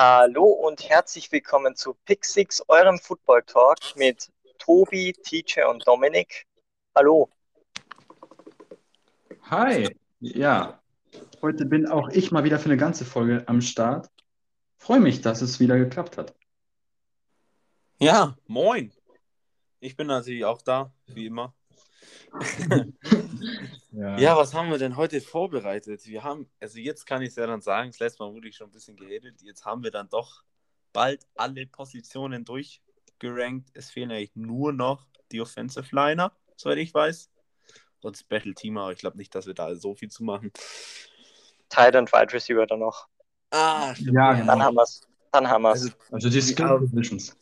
Hallo und herzlich willkommen zu Pick Six, eurem Football Talk mit Tobi, TJ und Dominik. Hallo. Hi. Ja, heute bin auch ich mal wieder für eine ganze Folge am Start. Freue mich, dass es wieder geklappt hat. Ja, moin. Ich bin natürlich auch da, wie immer. Ja. Ja, was haben wir denn heute vorbereitet? Wir haben, also jetzt kann ich es ja dann sagen, das letzte Mal wurde ich schon ein bisschen geredet, jetzt haben wir dann doch bald alle Positionen durchgerankt. Es fehlen eigentlich nur noch die Offensive Liner, soweit ich weiß. Und Special Teamer, aber ich glaube nicht, dass wir da so viel zu machen. Tight und Wide Receiver dann noch. Ah, stimmt. Ja, genau. Dann haben wir's. Dann haben wir's. Also, Also die Skill Positions.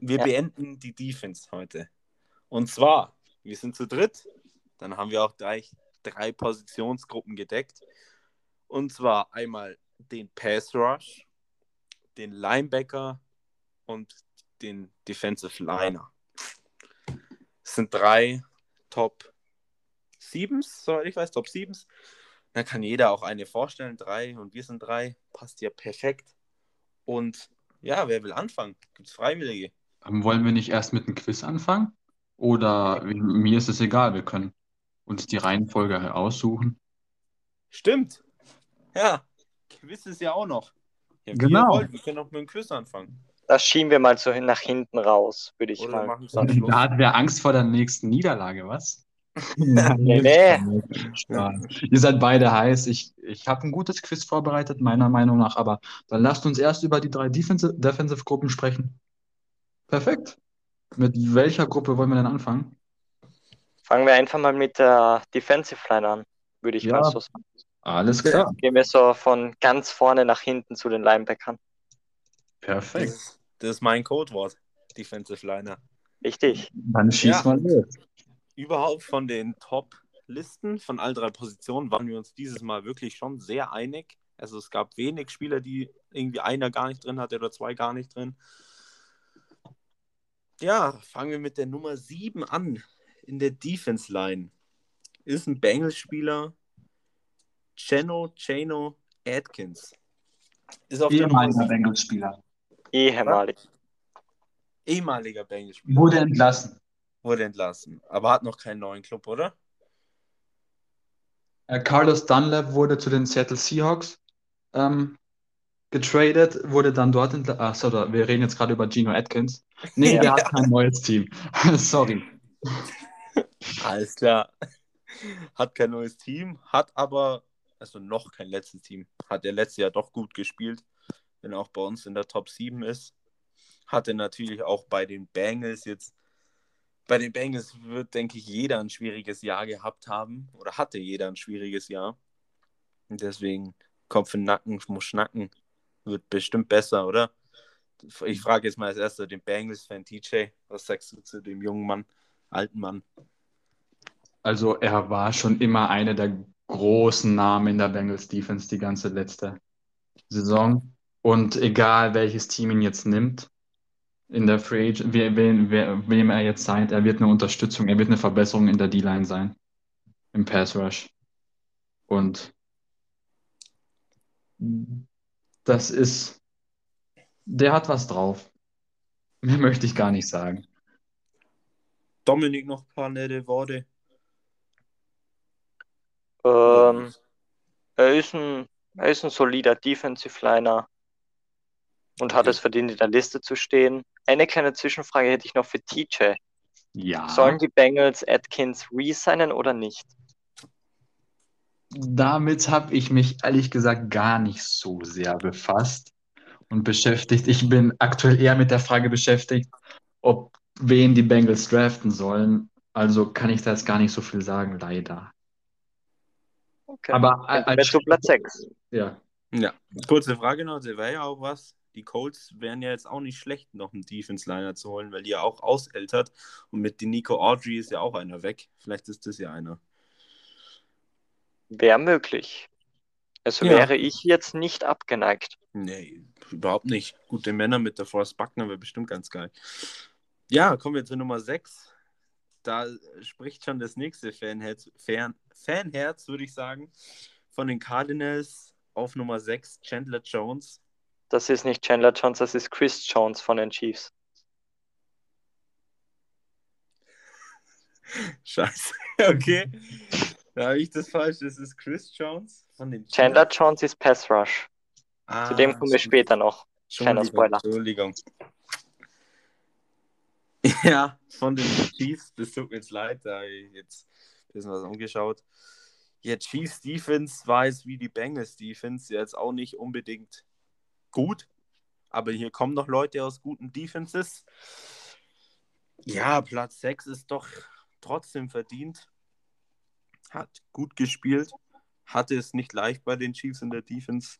wir Ja. beenden die Defense heute. Und zwar, wir sind zu dritt. Dann haben wir auch gleich drei Positionsgruppen gedeckt. Und zwar einmal den Pass Rush, den Linebacker und den Defensive Liner. Das sind drei Top 7s, soweit ich weiß, Top 7s. Dann kann jeder auch eine vorstellen, drei und wir sind drei. Passt ja perfekt. Und ja, wer will anfangen? Gibt es Freiwillige? Ähm, Wollen wir nicht erst mit einem Quiz anfangen? Oder mir ist es egal, wir können uns die Reihenfolge aussuchen. Stimmt. Ja, Quiz ist ja auch noch. Ja, wie ihr Genau. wollt, wir können auch mit dem Quiz anfangen. Das schieben wir mal so hin nach hinten raus, würde ich Oder mal sagen. Da hat wer Angst vor der nächsten Niederlage, was? Nee, nee. Ihr seid beide heiß. Ich, ich habe ein gutes Quiz vorbereitet, meiner Meinung nach, aber dann lasst uns erst über die drei Defensive, Defensive Gruppen sprechen. Perfekt. Mit welcher Gruppe wollen wir denn anfangen? Fangen wir einfach mal mit der Defensive Line an, würde ich Ja. mal so sagen. Alles klar. Gehen wir so von ganz vorne nach hinten zu den Linebackern. Das Perfekt. ist, das ist mein Codewort. Defensive Liner. Richtig. Dann schieß Ja. mal los. Überhaupt von den Top-Listen von all drei Positionen waren wir uns dieses Mal wirklich schon sehr einig. Also es gab wenig Spieler, die irgendwie einer gar nicht drin hatte oder zwei gar nicht drin. Ja, fangen wir mit der Nummer 7 an in der Defense Line. Ist ein Bengals-Spieler Cheno Cheno Atkins. Ist auf Ehemaliger Bengals-Spieler. Ehemalig. ehemaliger Bengals-Spieler. Wurde entlassen. Wurde entlassen. Aber hat noch keinen neuen Club, oder? Äh, Carlos Dunlap wurde zu den Seattle Seahawks ähm, getradet, wurde dann dort entlassen. Ach so, da- wir reden jetzt gerade über Geno Atkins. Nee, Ja. der hat kein neues Team. Sorry. Alles klar. Hat kein neues Team, hat aber, also noch kein letztes Team. Hat er letztes Jahr doch gut gespielt, wenn er auch bei uns in der Top 7 ist. Hatte natürlich auch bei den Bengals jetzt, bei den Bengals wird, denke ich, jeder ein schwieriges Jahr gehabt haben oder hatte jeder ein schwieriges Jahr. Deswegen Kopf in Nacken, muss schnacken. Wird bestimmt besser, oder? Ich frage jetzt mal als erster den Bengals-Fan TJ, was sagst du zu dem jungen Mann, alten Mann? Also er war schon immer einer der großen Namen in der Bengals Defense die ganze letzte Saison. Und egal welches Team ihn jetzt nimmt, in der Free Agent, wen, wer, wem er jetzt signed, er wird eine Unterstützung, er wird eine Verbesserung in der D-Line sein, im Pass Rush. Und das ist, der hat was drauf. Mehr möchte ich gar nicht sagen. Dominik noch ein paar nette Worte. Ähm, er, ist ein, er ist ein solider Defensive Liner und hat Okay. es verdient, in der Liste zu stehen. Eine kleine Zwischenfrage hätte ich noch für TJ. Ja. Sollen die Bengals Atkins resignen oder nicht? Damit habe ich mich ehrlich gesagt gar nicht so sehr befasst und beschäftigt. Ich bin aktuell eher mit der Frage beschäftigt, ob wen die Bengals draften sollen. Also kann ich da jetzt gar nicht so viel sagen, leider. Okay. Aber als du Platz 6. ja, Ja, kurze Frage noch, der wäre ja auch was. Die Colts wären ja jetzt auch nicht schlecht, noch einen Defense-Liner zu holen, weil die ja auch ausältert. Und mit den Nico Audrey ist ja auch einer weg. Vielleicht ist das ja einer. Wäre möglich. Also Ja. wäre ich jetzt nicht abgeneigt. Nee, überhaupt nicht. Gute Männer mit der Forrest Buckner wäre bestimmt ganz geil. Ja, kommen wir zu Nummer 6. Da spricht schon das nächste Fanherz, Fan, Fanherz würde ich sagen. Von den Cardinals auf Nummer 6 Chandler Jones. Das ist nicht Chandler Jones, das ist Chris Jones von den Chiefs. Scheiße. Okay. Da habe ich das falsch. Das ist Chris Jones von den Chandler Jones ist Pass Rush. Ah, Zu dem kommen wir später noch. Kleiner Entschuldigung, Spoiler. Entschuldigung. Ja, von den Chiefs, das tut mir jetzt leid, da habe ich jetzt ein bisschen was umgeschaut. Ja, Chiefs Defense war jetzt wie die Bengals Defense jetzt auch nicht unbedingt gut, aber hier kommen noch Leute aus guten Defenses. Ja, Platz 6 ist doch trotzdem verdient. Hat gut gespielt, hatte es nicht leicht bei den Chiefs in der Defense.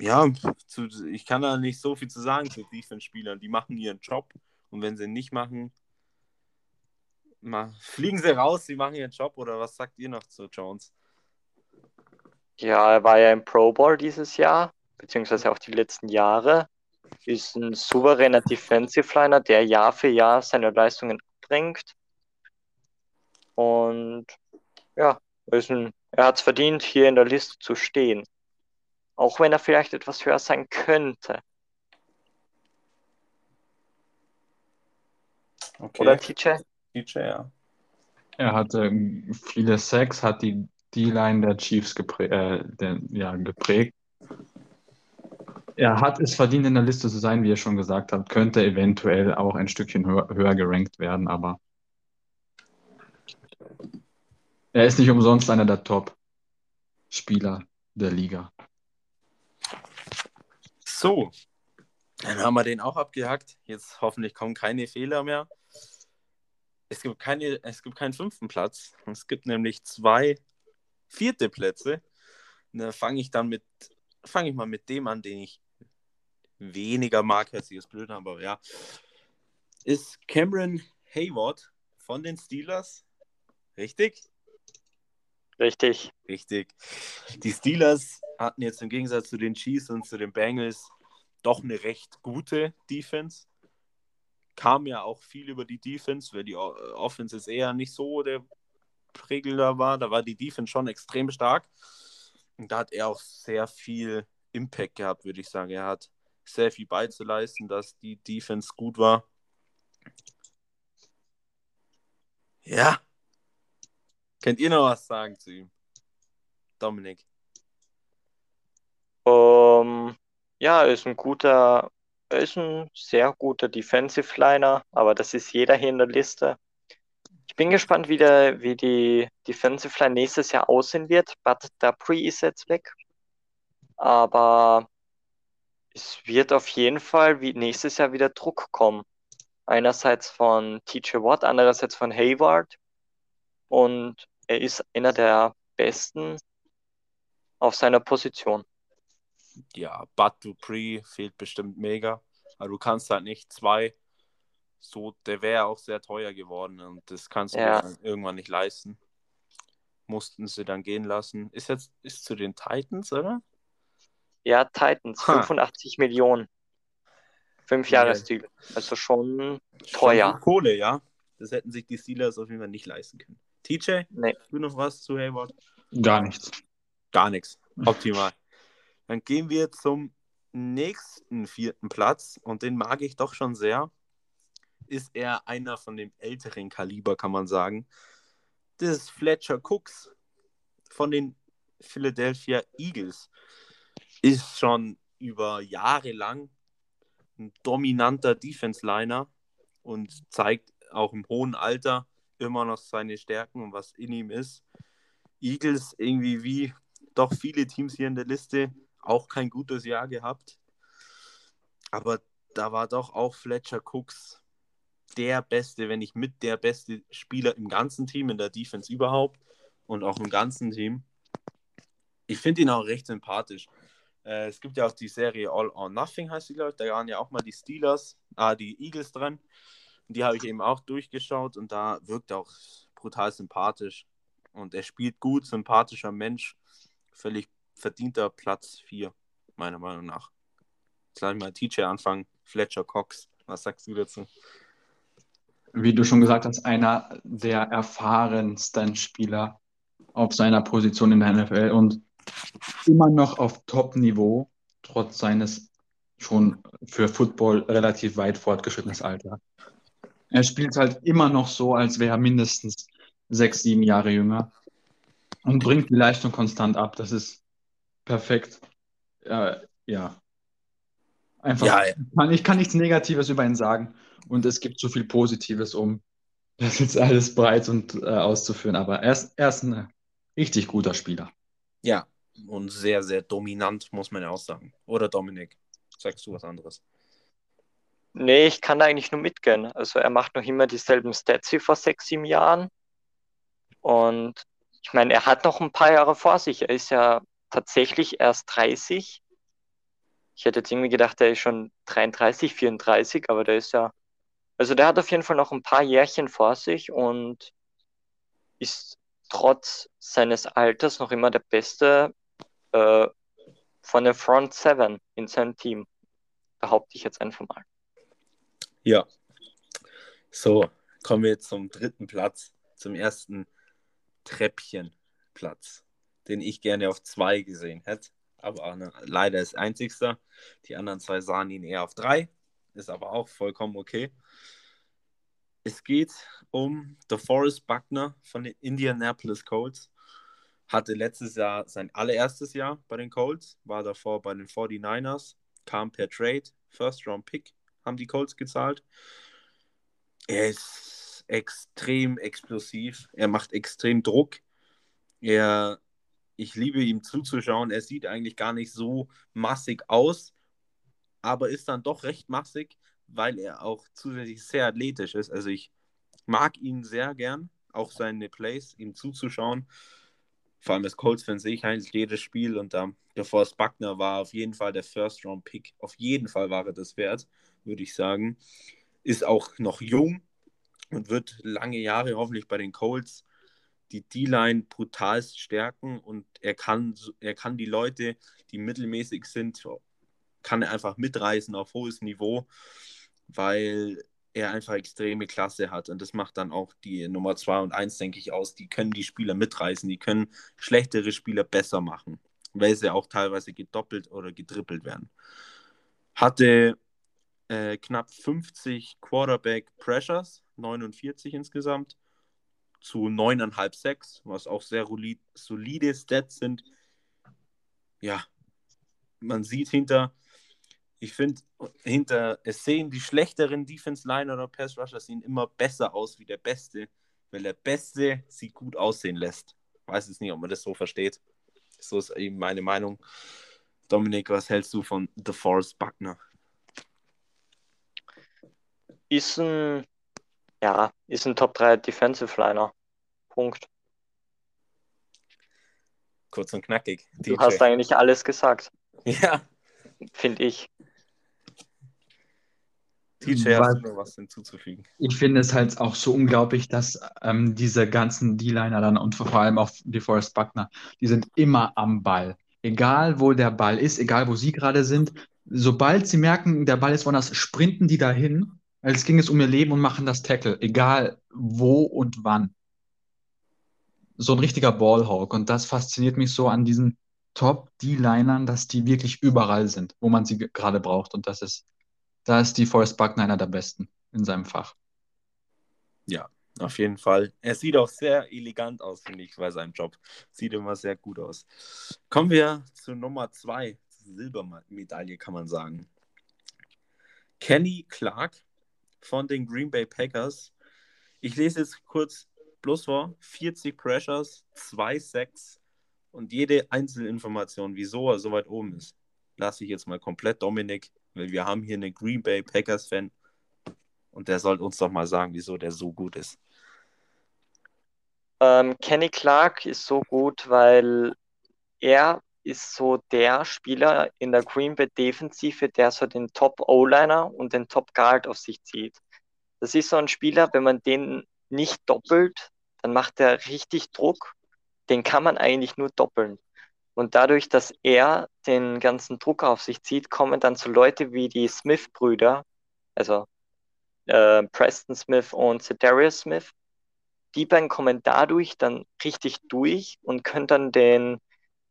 Ja, zu, ich kann da nicht so viel zu sagen zu Defense-Spielern. Die machen ihren Job und wenn sie ihn nicht machen, ma, fliegen sie raus, sie machen ihren Job oder was sagt ihr noch zu Jones? Ja, er war ja im Pro Bowl dieses Jahr, beziehungsweise auch die letzten Jahre. Ist ein souveräner Defensive Liner, der Jahr für Jahr seine Leistungen bringt. Und ja, ein, er hat es verdient, hier in der Liste zu stehen. Auch wenn er vielleicht etwas höher sein könnte. Okay. Oder TJ? DJ, ja. Er hatte viele Sacks, hat die D-Line der Chiefs geprä äh, der, ja, geprägt. Er hat es verdient, in der Liste zu sein, wie ihr schon gesagt habt. Könnte eventuell auch ein Stückchen höher, höher gerankt werden, aber er ist nicht umsonst einer der Top-Spieler der Liga. So, dann haben wir den auch abgehackt. Jetzt hoffentlich kommen keine Fehler mehr. Es gibt, keine, es gibt keinen fünften Platz. Es gibt nämlich zwei vierte Plätze. Und da fange ich dann mit, fange ich mal mit dem an, den ich weniger mag, als ich es blöd habe, aber ja. Ist Cameron Hayward von den Steelers. Richtig? Richtig. Richtig. Die Steelers hatten jetzt im Gegensatz zu den Chiefs und zu den Bengals doch eine recht gute Defense. Kam ja auch viel über die Defense, weil die O- Offense ist eher nicht so der Prägler war. Da war die Defense schon extrem stark. Und da hat er auch sehr viel Impact gehabt, würde ich sagen. Er hat sehr viel beizuleisten, dass die Defense gut war. Ja. Könnt ihr noch was sagen zu ihm? Dominik. Ähm, ja, er ist ein guter, er ist ein sehr guter Defensive Liner, aber das ist jeder hier in der Liste. Ich bin gespannt, wie, der, wie die Defensive Line nächstes Jahr aussehen wird. But Dupree ist jetzt weg. Aber es wird auf jeden Fall wie nächstes Jahr wieder Druck kommen. Einerseits von TJ Watt, andererseits von Hayward. Und er ist einer der besten auf seiner Position. Ja, Bud Dupree fehlt bestimmt mega. Aber du kannst halt nicht zwei. So, der wäre auch sehr teuer geworden und das kannst du Ja. dir dann irgendwann nicht leisten. Mussten sie dann gehen lassen. Ist jetzt ist zu den Titans, oder? Ja, Titans, Ha. 85 Millionen. Fünf Ja. Jahresdeal. Also schon Schon Teuer. viel Kohle, ja. Das hätten sich die Steelers auf jeden Fall nicht leisten können. TJ, Nee. du noch was zu Hayward? Gar nichts. Gar nichts. Optimal. Dann gehen wir zum nächsten vierten Platz und den mag ich doch schon sehr. Ist er einer von dem älteren Kaliber, kann man sagen. Das ist Fletcher Cooks von den Philadelphia Eagles. Ist schon über Jahre lang ein dominanter Defense-Liner und zeigt auch im hohen Alter immer noch seine Stärken und was in ihm ist. Eagles irgendwie wie doch viele Teams hier in der Liste auch kein gutes Jahr gehabt. Aber da war doch auch Fletcher Cooks der beste, wenn nicht mit der beste Spieler im ganzen Team, in der Defense überhaupt und auch im ganzen Team. Ich finde ihn auch recht sympathisch. Äh, es gibt ja auch die Serie All or Nothing, heißt die, glaube ich. Da waren ja auch mal die Steelers, ah, die Eagles dran. Die habe ich eben auch durchgeschaut und da wirkt er auch brutal sympathisch. Und er spielt gut, sympathischer Mensch. Völlig verdienter Platz 4, meiner Meinung nach. Jetzt lass ich mal TJ anfangen. Fletcher Cox. Was sagst du dazu? Wie du schon gesagt hast, einer der erfahrensten Spieler auf seiner Position in der NFL und immer noch auf Top-Niveau. trotz seines schon für Football relativ weit fortgeschrittenes Alter. Er spielt halt immer noch so, als wäre er mindestens sechs, sieben Jahre jünger und bringt die Leistung konstant ab. Das ist perfekt. Äh, ja. Einfach, Ja, ja. Ich kann nichts Negatives über ihn sagen und es gibt so viel Positives, um das jetzt alles breit und äh, auszuführen. Aber er ist, er ist ein richtig guter Spieler. Ja, und sehr, sehr dominant, muss man ja auch sagen. Oder Dominik, sagst du was anderes? Nee, ich kann da eigentlich nur mitgehen. Also er macht noch immer dieselben Stats wie vor sechs, sieben Jahren. Und ich meine, er hat noch ein paar Jahre vor sich. Er ist ja tatsächlich erst 30. Ich hätte jetzt irgendwie gedacht, er ist schon 33, 34, aber der ist ja, also der hat auf jeden Fall noch ein paar Jährchen vor sich und ist trotz seines Alters noch immer der Beste äh, von der Front Seven in seinem Team. Behaupte ich jetzt einfach mal. Ja. So, kommen wir jetzt zum dritten Platz, zum ersten Treppchenplatz, den ich gerne auf zwei gesehen hätte. Aber ne, leider ist einzigster. Die anderen zwei sahen ihn eher auf drei. Ist aber auch vollkommen okay. Es geht um DeForest Buckner von den Indianapolis Colts. Hatte letztes Jahr sein allererstes Jahr bei den Colts, war davor bei den 49ers, kam per Trade, First Round Pick haben die Colts gezahlt. Er ist extrem explosiv, er macht extrem Druck. Er, ich liebe ihm zuzuschauen. Er sieht eigentlich gar nicht so massig aus, aber ist dann doch recht massig, weil er auch zusätzlich sehr athletisch ist. Also ich mag ihn sehr gern, auch seine Plays, ihm zuzuschauen. Vor allem als Colts-Fan sehe ich eigentlich jedes Spiel und ähm, der Forrest Buckner war auf jeden Fall der First-Round-Pick. Auf jeden Fall war er das wert, würde ich sagen. Ist auch noch jung und wird lange Jahre hoffentlich bei den Colts die D-Line brutalst stärken und er kann, er kann die Leute, die mittelmäßig sind, kann er einfach mitreißen auf hohes Niveau, weil er einfach extreme Klasse hat. Und das macht dann auch die Nummer 2 und 1, denke ich, aus. Die können die Spieler mitreißen, die können schlechtere Spieler besser machen, weil sie auch teilweise gedoppelt oder getrippelt werden. Hatte äh, knapp 50 Quarterback Pressures, 49 insgesamt, zu 9,5 6, was auch sehr solide Stats sind. Ja, man sieht hinter ich finde, hinter es sehen die schlechteren Defense Line oder Pass Rusher sehen immer besser aus wie der Beste, weil der Beste sie gut aussehen lässt. Weiß jetzt nicht, ob man das so versteht. So ist eben meine Meinung. Dominik, was hältst du von The Forest Buckner? Ist ein, ja, ist ein Top 3 Defensive Liner. Punkt. Kurz und knackig. Du DJ. hast eigentlich alles gesagt. Ja. Finde ich. TJ, hast du noch was hinzuzufügen? Ich finde es halt auch so unglaublich, dass ähm, diese ganzen D-Liner dann und vor allem auch die Forrest Buckner, die sind immer am Ball. Egal wo der Ball ist, egal wo sie gerade sind, sobald sie merken, der Ball ist woanders, sprinten die dahin, als ging es um ihr Leben und machen das Tackle, egal wo und wann. So ein richtiger Ballhawk und das fasziniert mich so an diesen Top-D-Linern, dass die wirklich überall sind, wo man sie gerade braucht und das ist da ist die Forrest Buckner einer der besten in seinem Fach. Ja, auf jeden Fall. Er sieht auch sehr elegant aus, finde ich, bei seinem Job. Sieht immer sehr gut aus. Kommen wir zu Nummer zwei. Silbermedaille, kann man sagen. Kenny Clark von den Green Bay Packers. Ich lese jetzt kurz bloß vor. 40 Pressures, 2 Sacks und jede Einzelinformation, wieso er so weit oben ist, lasse ich jetzt mal komplett Dominik weil wir haben hier einen Green Bay Packers-Fan und der soll uns doch mal sagen, wieso der so gut ist. Ähm, Kenny Clark ist so gut, weil er ist so der Spieler in der Green Bay Defensive, der so den Top O-Liner und den Top Guard auf sich zieht. Das ist so ein Spieler, wenn man den nicht doppelt, dann macht er richtig Druck. Den kann man eigentlich nur doppeln. Und dadurch, dass er den ganzen Druck auf sich zieht, kommen dann so Leute wie die Smith-Brüder, also äh, Preston Smith und Cedarius Smith. Die beiden kommen dadurch dann richtig durch und können dann den,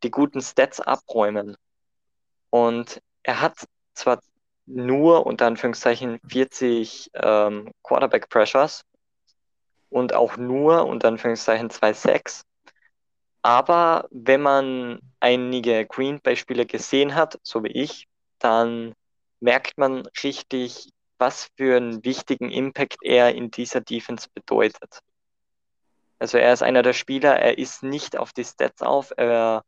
die guten Stats abräumen. Und er hat zwar nur unter Anführungszeichen 40 ähm, Quarterback Pressures und auch nur unter Anführungszeichen 2-6. Aber wenn man einige Green Bay Spiele gesehen hat, so wie ich, dann merkt man richtig, was für einen wichtigen Impact er in dieser Defense bedeutet. Also er ist einer der Spieler, er ist nicht auf die Stats auf, er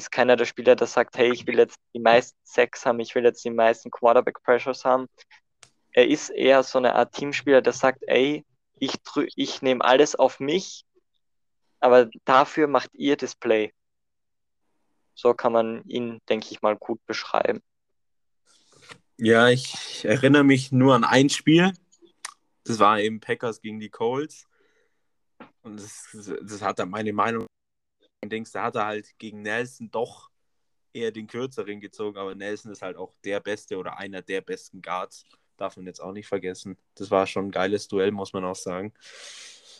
ist keiner der Spieler, der sagt, hey, ich will jetzt die meisten Sacks haben, ich will jetzt die meisten Quarterback Pressures haben. Er ist eher so eine Art Teamspieler, der sagt, ey, ich, ich nehme alles auf mich, aber dafür macht ihr das Play. So kann man ihn, denke ich mal, gut beschreiben. Ja, ich erinnere mich nur an ein Spiel. Das war eben Packers gegen die Colts. Und das, das hat dann meine Meinung denkst, da hat er halt gegen Nelson doch eher den kürzeren gezogen, aber Nelson ist halt auch der beste oder einer der besten Guards. Darf man jetzt auch nicht vergessen. Das war schon ein geiles Duell, muss man auch sagen.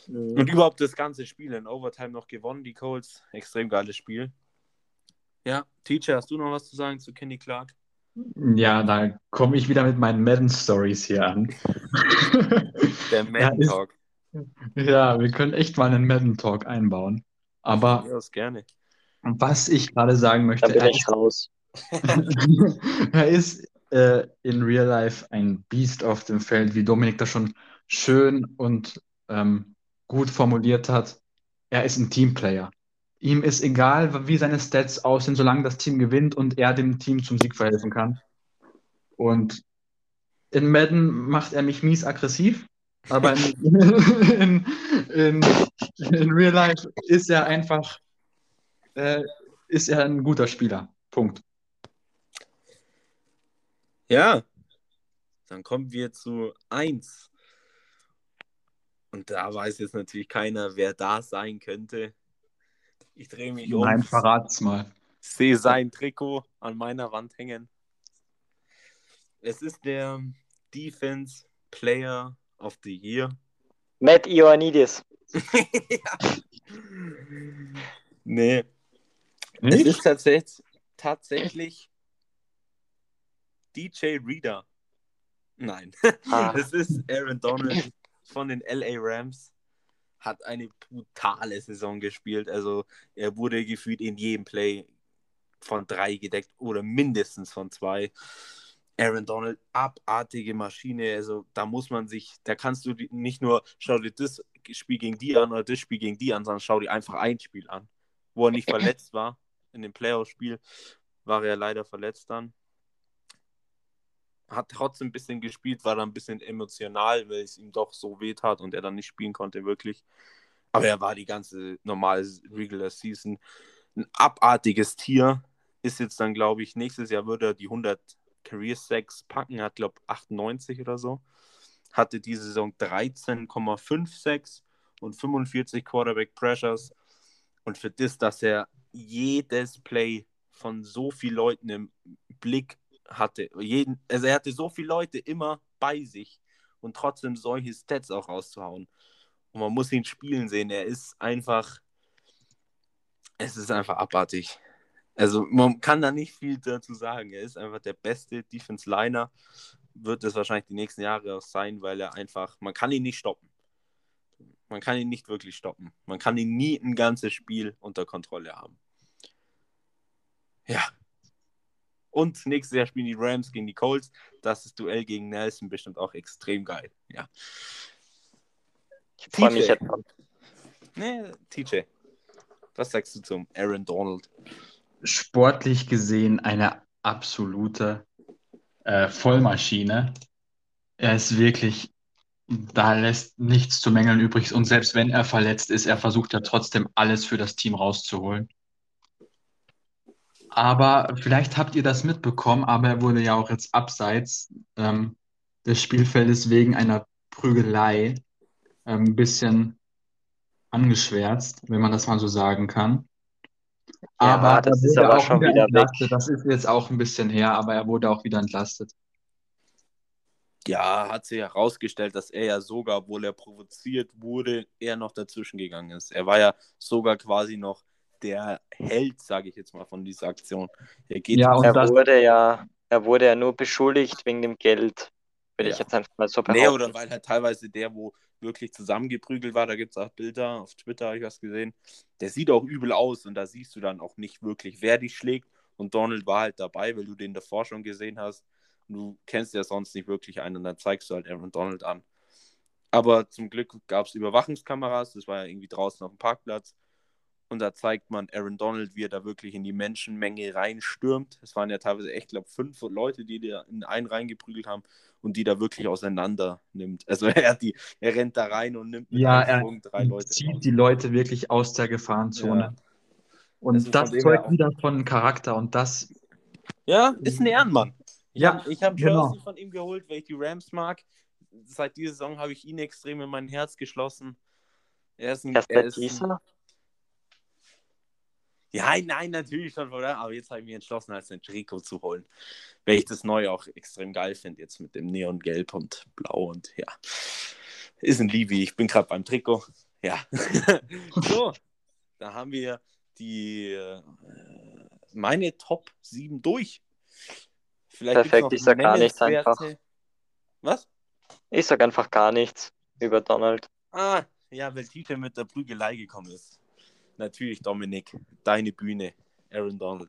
Mhm. Und überhaupt das ganze Spiel in Overtime noch gewonnen, die Colts. Extrem geiles Spiel. Ja, Teacher, hast du noch was zu sagen zu Kenny Clark? Ja, da komme ich wieder mit meinen Madden-Stories hier an. Der Madden-Talk. Ja, wir können echt mal einen Madden-Talk einbauen. Aber ja, gerne. was ich gerade sagen möchte, er, raus. er ist äh, in Real Life ein Biest auf dem Feld, wie Dominik das schon schön und ähm, gut formuliert hat. Er ist ein Teamplayer. Ihm ist egal, wie seine Stats aussehen, solange das Team gewinnt und er dem Team zum Sieg verhelfen kann. Und in Madden macht er mich mies aggressiv, aber in, in, in, in Real Life ist er einfach äh, ist er ein guter Spieler. Punkt. Ja, dann kommen wir zu 1. Und da weiß jetzt natürlich keiner, wer da sein könnte. Ich drehe mich um. Nein, verrat's mal. Sehe sein Trikot an meiner Wand hängen. Es ist der Defense Player of the Year. Matt Ioannidis. ja. Nee. Nicht? Es ist tatsächlich, tatsächlich DJ Reader. Nein. Ah. Es ist Aaron Donald von den LA Rams. Hat eine brutale Saison gespielt. Also er wurde gefühlt in jedem Play von drei gedeckt oder mindestens von zwei. Aaron Donald, abartige Maschine. Also da muss man sich, da kannst du nicht nur, schau dir das Spiel gegen die an oder das Spiel gegen die an, sondern schau dir einfach ein Spiel an, wo er nicht verletzt war. In dem Playoff-Spiel war er leider verletzt dann. Hat trotzdem ein bisschen gespielt, war dann ein bisschen emotional, weil es ihm doch so weh tat und er dann nicht spielen konnte, wirklich. Aber er war die ganze normale Regular Season ein abartiges Tier. Ist jetzt dann, glaube ich, nächstes Jahr würde er die 100 Career Sacks packen, hat glaube 98 oder so. Hatte diese Saison 13,5 Sacks und 45 Quarterback Pressures. Und für das, dass er jedes Play von so vielen Leuten im Blick hatte, jeden, also er hatte so viele Leute immer bei sich und trotzdem solche Stats auch rauszuhauen. Und man muss ihn spielen sehen. Er ist einfach, es ist einfach abartig. Also man kann da nicht viel dazu sagen. Er ist einfach der beste Defense Liner. Wird es wahrscheinlich die nächsten Jahre auch sein, weil er einfach, man kann ihn nicht stoppen. Man kann ihn nicht wirklich stoppen. Man kann ihn nie ein ganzes Spiel unter Kontrolle haben. Ja. Und nächstes Jahr spielen die Rams gegen die Colts. Das ist Duell gegen Nelson bestimmt auch extrem geil. Ja. Ich freue mich jetzt. Nee, TJ. Was sagst du zum Aaron Donald? Sportlich gesehen eine absolute äh, Vollmaschine. Er ist wirklich, da lässt nichts zu mängeln übrig. Und selbst wenn er verletzt ist, er versucht ja trotzdem alles für das Team rauszuholen. Aber vielleicht habt ihr das mitbekommen, aber er wurde ja auch jetzt abseits ähm, des Spielfeldes wegen einer Prügelei ähm, ein bisschen angeschwärzt, wenn man das mal so sagen kann. Aber ja, das ist aber schon wieder entlastet. weg. Das ist jetzt auch ein bisschen her, aber er wurde auch wieder entlastet. Ja, hat sich herausgestellt, dass er ja sogar, obwohl er provoziert wurde, eher noch dazwischen gegangen ist. Er war ja sogar quasi noch der Held, sage ich jetzt mal, von dieser Aktion. Er geht Ja, und Er das- wurde ja, er wurde ja nur beschuldigt wegen dem Geld. Würde ich Ja. jetzt einfach mal so behaupten. Nee, oder weil halt teilweise der, wo wirklich zusammengeprügelt war, da gibt es auch Bilder, auf Twitter habe ich was gesehen, der sieht auch übel aus und da siehst du dann auch nicht wirklich, wer dich schlägt. Und Donald war halt dabei, weil du den davor schon gesehen hast. Und du kennst ja sonst nicht wirklich einen und dann zeigst du halt Aaron Donald an. Aber zum Glück gab es Überwachungskameras, das war ja irgendwie draußen auf dem Parkplatz. Und da zeigt man Aaron Donald, wie er da wirklich in die Menschenmenge reinstürmt. Es waren ja teilweise echt, glaube fünf Leute, die da in einen reingeprügelt haben und die da wirklich auseinander nimmt. Also er, die, er rennt da rein und nimmt mit Ja, er drei Leute. zieht raus. die Leute wirklich aus der Gefahrenzone. Ja. Und Also das zeugt wieder von Charakter und das, Ja, ist ein Ehrenmann. Ich Ja, hab- ich habe genau. Jersey von ihm geholt, weil ich die Rams mag. Seit dieser Saison habe ich ihn extrem in mein Herz geschlossen. Er ist ein, er ist ein? Ja, nein, natürlich schon, oder? Aber jetzt habe ich mich entschlossen, als ein Trikot zu holen. Weil ich das neue auch extrem geil finde, jetzt mit dem Neongelb und Blau und ja. Ist ein Liebe. Ich bin gerade beim Trikot. Ja. so, da haben wir die äh, meine Top 7 durch. Vielleicht Perfekt, ich sag gar nichts nennenswerte- Was? Ich sag einfach gar nichts über Donald. Ah, ja, weil Tite mit der Prügelei gekommen ist. Natürlich, Dominik, deine Bühne, Aaron Donald.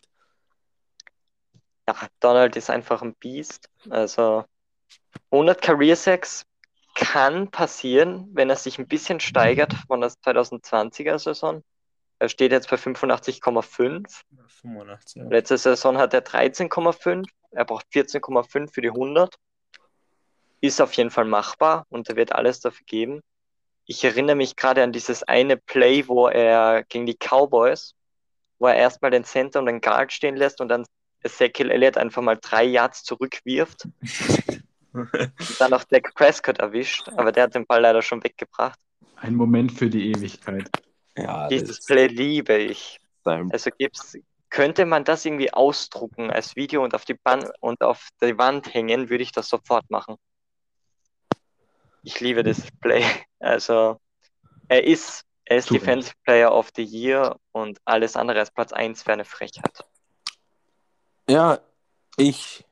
Ja, Donald ist einfach ein Biest. Also 100 Career Sacks kann passieren, wenn er sich ein bisschen steigert von der 2020er Saison. Er steht jetzt bei 85,5. 85, ja. Letzte Saison hat er 13,5. Er braucht 14,5 für die 100. Ist auf jeden Fall machbar und er wird alles dafür geben. Ich erinnere mich gerade an dieses eine Play, wo er gegen die Cowboys, wo er erstmal den Center und den Guard stehen lässt und dann Ezekiel Elliott einfach mal drei Yards zurückwirft und dann auch Dak Prescott erwischt, aber der hat den Ball leider schon weggebracht. ein Moment für die Ewigkeit. ja, Dieses Play liebe ich. Also gibt's, könnte man das irgendwie ausdrucken als Video und auf die Ban und auf die Wand hängen, würde ich das sofort machen. Ich liebe dieses Play. Also er ist, er ist. Defensive Player of the Year und alles andere als Platz 1 wäre eine Frechheit. Ja, ich,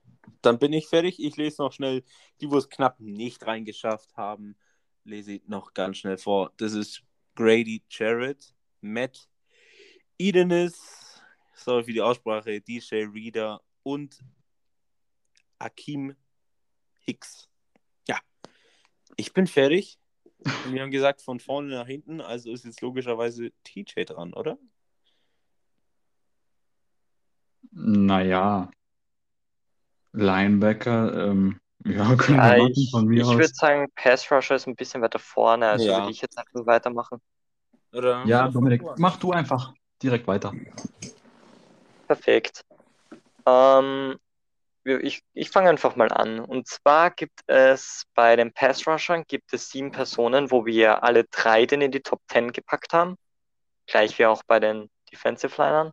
dann bin ich fertig. Ich lese noch schnell, die, wo es knapp nicht reingeschafft haben, lese ich noch ganz schnell vor. Das ist Grady Jarrett, Matt Edenis, sorry für die Aussprache, DJ Reader und Akim Hicks. Ja, ich bin fertig. Und wir haben gesagt, von vorne nach hinten, also ist jetzt logischerweise TJ dran, oder? Naja. Linebacker, ähm, ja, können Ja, wir machen ich von mir ich aus. würde sagen, Pass Rusher ist ein bisschen weiter vorne, also Ja. würde ich jetzt einfach weitermachen. Oder Ja, Dominik, mach du einfach direkt weiter. Perfekt. Ähm, ich ich fange einfach mal an. Und zwar gibt es bei den Pass Rushern gibt es sieben Personen, wo wir alle drei den in die Top 10 gepackt haben. Gleich wie auch bei den Defensive Linern.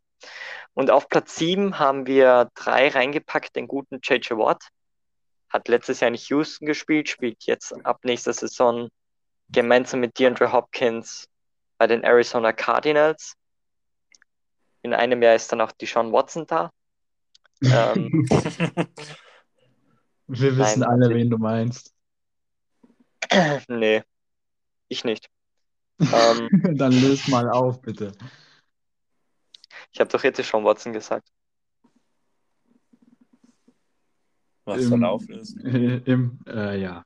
Und auf Platz sieben haben wir drei reingepackt, den guten JJ Watt. Hat letztes Jahr in Houston gespielt, spielt jetzt ab nächster Saison gemeinsam mit DeAndre Hopkins bei den Arizona Cardinals. In einem Jahr ist dann auch Deshaun Watson da. Ähm, Wir wissen Nein, alle, wen du meinst. nee, ich nicht. Ähm, Dann löst mal auf, bitte. ich habe doch jetzt Deshaun Watson gesagt. Was Im- verlaufen ist. Im, äh, ja.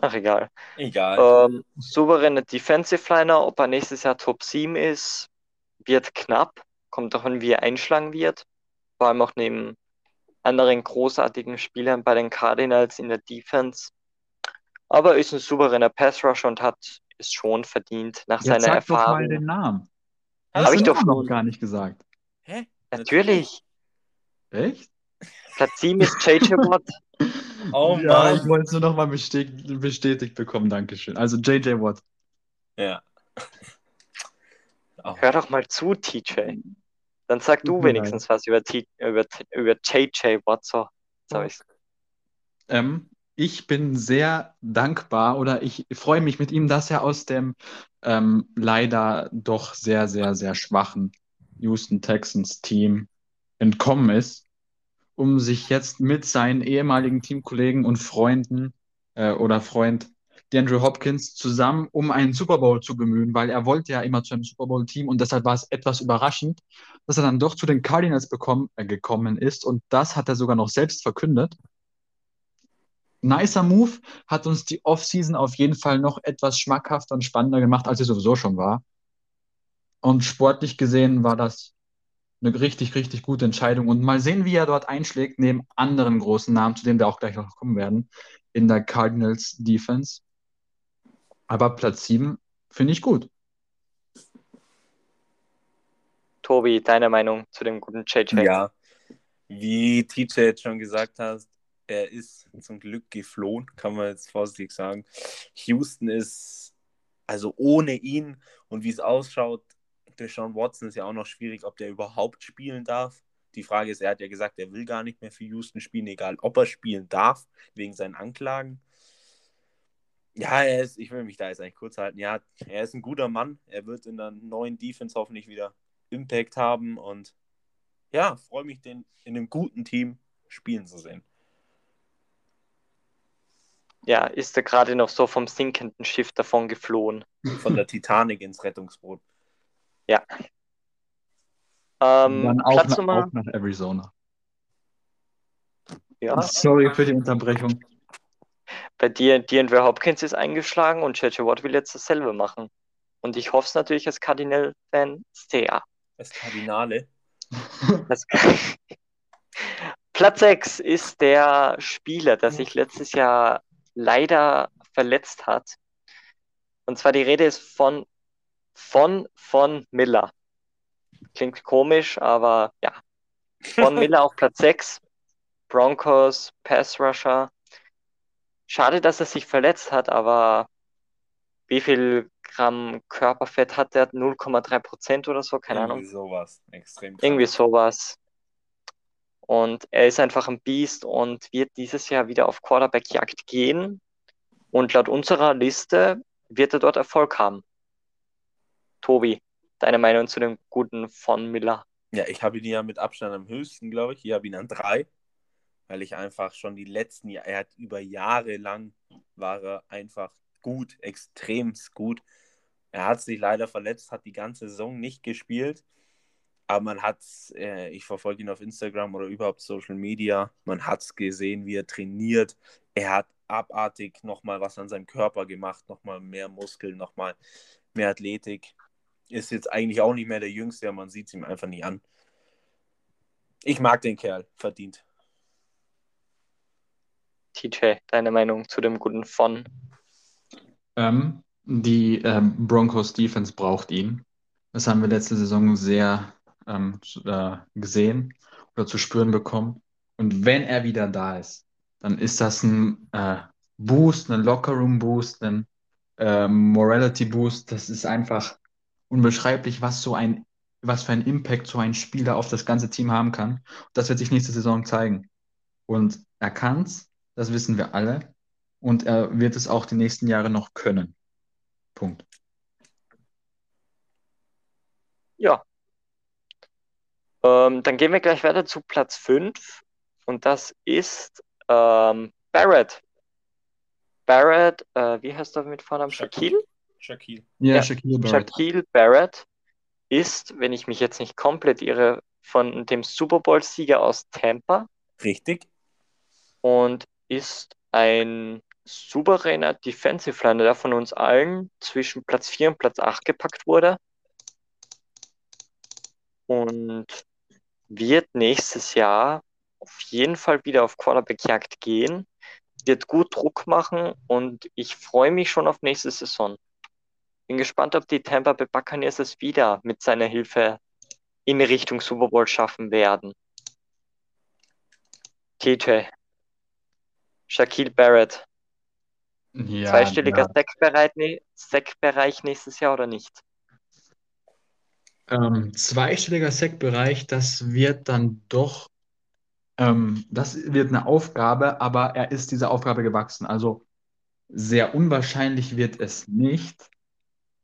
Ach, egal. Egal. Ähm, souveräne Defensive Liner, ob er nächstes Jahr Top 7 ist, wird knapp. Kommt davon, wie er einschlagen wird. Vor allem auch neben anderen großartigen Spielern bei den Cardinals in der Defense. Aber er ist ein souveräner Pass Rusher und hat es schon verdient nach Jetzt seiner sag doch mal Erfahrung. den Namen. Hab Hast ich du doch noch gar nicht gesagt. Hä? Natürlich. Echt? Platz 7 ist JJ Watt. Oh ja, ich wollte es nur noch mal bestätigt, bestätigt bekommen, Dankeschön. Also JJ Watt. Ja. Oh. Hör doch mal zu, TJ. Dann sag du wenigstens was über, T über, über JJ Watt. So, jetzt. Ähm, ich bin sehr dankbar oder ich freue mich mit ihm, dass er aus dem ähm, leider doch sehr, sehr, sehr schwachen Houston Texans Team entkommen ist, um sich jetzt mit seinen ehemaligen Teamkollegen und Freunden äh, oder Freund DeAndre Hopkins zusammen, um einen Super Bowl zu bemühen, weil er wollte ja immer zu einem Super Bowl-Team und deshalb war es etwas überraschend, dass er dann doch zu den Cardinals bekommen, äh, gekommen ist und das hat er sogar noch selbst verkündet. Nicer Move, hat uns die Offseason auf jeden Fall noch etwas schmackhafter und spannender gemacht, als sie sowieso schon war. Und sportlich gesehen war das eine richtig, richtig gute Entscheidung. Und mal sehen, wie er dort einschlägt, neben anderen großen Namen, zu denen wir auch gleich noch kommen werden, in der Cardinals Defense. Aber Platz 7 finde ich gut. Tobi, deine Meinung zu dem guten JJ? Ja, wie TJ jetzt schon gesagt hat, er ist zum Glück geflohen, kann man jetzt vorsichtig sagen. Houston ist, also ohne ihn und wie es ausschaut, Deshaun Watson ist ja auch noch schwierig, ob der überhaupt spielen darf. Die Frage ist, er hat ja gesagt, er will gar nicht mehr für Houston spielen, egal ob er spielen darf, wegen seinen Anklagen. Ja, er ist, ich will mich da jetzt eigentlich kurz halten. Ja, er ist ein guter Mann. Er wird in der neuen Defense hoffentlich wieder Impact haben und ja, freue mich, den in einem guten Team spielen zu sehen. Ja, ist er gerade noch so vom sinkenden Schiff davon geflohen. Von der Titanic ins Rettungsboot. Ja. Ähm, Dann auch, Platz nach, Nummer. auch nach Arizona. Ja, Sorry für die Unterbrechung. Bei dir, DeAndre Hopkins ist eingeschlagen und JJ Watt will jetzt dasselbe machen. Und ich hoffe es natürlich als Cardinal-Fan sehr. Das Kardinale. Das Platz 6 ist der Spieler, der sich letztes Jahr leider verletzt hat. Und zwar die Rede ist von von von Miller. Klingt komisch, aber ja. Von Miller auf Platz 6. Broncos, Pass Rusher. Schade, dass er sich verletzt hat, aber wie viel Gramm Körperfett hat der? 0,3 Prozent oder so? Keine Ahnung. Irgendwie sowas. Extrem krass. Irgendwie sowas. Und er ist einfach ein Biest und wird dieses Jahr wieder auf Quarterback-Jagd gehen. Und laut unserer Liste wird er dort Erfolg haben. Tobi, deine Meinung zu dem guten von Miller? Ja, ich habe ihn ja mit Abstand am höchsten, glaube ich. Ich habe ihn an drei, weil ich einfach schon die letzten Jahre, er hat über Jahre lang, war er einfach gut, extrem gut. Er hat sich leider verletzt, hat die ganze Saison nicht gespielt, aber man hat äh, ich verfolge ihn auf Instagram oder überhaupt Social Media, man hat es gesehen, wie er trainiert. Er hat abartig nochmal was an seinem Körper gemacht, nochmal mehr Muskeln, nochmal mehr Athletik ist jetzt eigentlich auch nicht mehr der Jüngste, man sieht es ihm einfach nicht an. Ich mag den Kerl, verdient. TJ, deine Meinung zu dem guten von? Ähm, die ähm, Broncos Defense braucht ihn. Das haben wir letzte Saison sehr ähm, äh, gesehen oder zu spüren bekommen. Und wenn er wieder da ist, dann ist das ein äh, Boost, ein Lockerroom-Boost, ein äh, Morality-Boost. Das ist einfach unbeschreiblich, was so ein, was für einen Impact so ein Spieler auf das ganze Team haben kann. Das wird sich nächste Saison zeigen. Und er kann's, das wissen wir alle. Und er wird es auch die nächsten Jahre noch können. Punkt. Ja. Ähm, dann gehen wir gleich weiter zu Platz 5 und das ist ähm, Barrett. Barrett, äh, wie heißt er mit Vornamen? Shaquille? Shaquille. Ja, Ja, Shaquille Barrett. Shaquille Barrett ist, wenn ich mich jetzt nicht komplett irre, von dem Super Bowl-Sieger aus Tampa Richtig? und ist ein souveräner Defensive Liner, der von uns allen zwischen Platz 4 und Platz 8 gepackt wurde und wird nächstes Jahr auf jeden Fall wieder auf Quarterback-Jagd gehen, wird gut Druck machen und ich freue mich schon auf nächste Saison. Bin gespannt, ob die Tampa Bay Buccaneers es wieder mit seiner Hilfe in Richtung Super Bowl schaffen werden. TJ, Shaquille Barrett, Ja, zweistelliger ja. Sackbereich, ne- Sackbereich nächstes Jahr oder nicht? Ähm, zweistelliger Sack-Bereich, das wird dann doch Ähm, das wird eine Aufgabe, aber er ist dieser Aufgabe gewachsen. Also sehr unwahrscheinlich wird es nicht,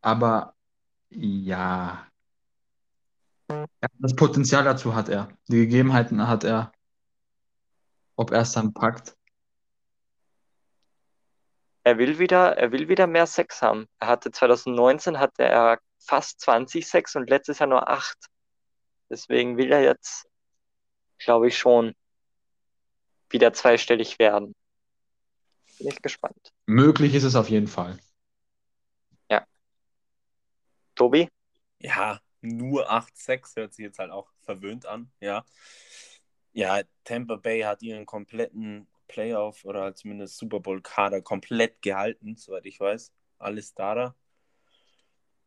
aber ja, das Potenzial dazu hat er. Die Gegebenheiten hat er. Ob er es dann packt. Er will wieder, er will wieder mehr Sex haben. Er hatte 2019 hatte er fast 20 Sex und letztes Jahr nur 8. Deswegen will er jetzt, glaube ich, schon wieder zweistellig werden. Bin ich gespannt. Möglich ist es auf jeden Fall. Ja. Tobi? Ja, nur 8-6 hört sich jetzt halt auch verwöhnt an, ja. Ja, Tampa Bay hat ihren kompletten Playoff oder zumindest Super Bowl-Kader komplett gehalten, soweit ich weiß. Alles da da.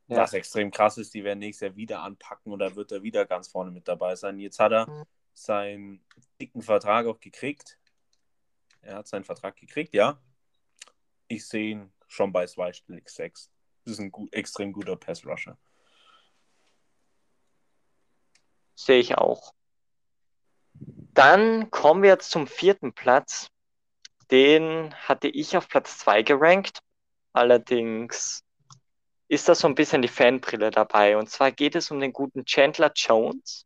Ja. Was extrem krass ist, die werden nächstes Jahr wieder anpacken oder wird er wieder ganz vorne mit dabei sein. Jetzt hat er seinen dicken Vertrag auch gekriegt. Er hat seinen Vertrag gekriegt, ja. Ich sehe ihn schon bei zweistellig 6. Das ist ein gut, extrem guter Pass-Rusher. Sehe ich auch. Dann kommen wir jetzt zum vierten Platz. Den hatte ich auf Platz 2 gerankt. Allerdings ist da so ein bisschen die Fanbrille dabei. Und zwar geht es um den guten Chandler Jones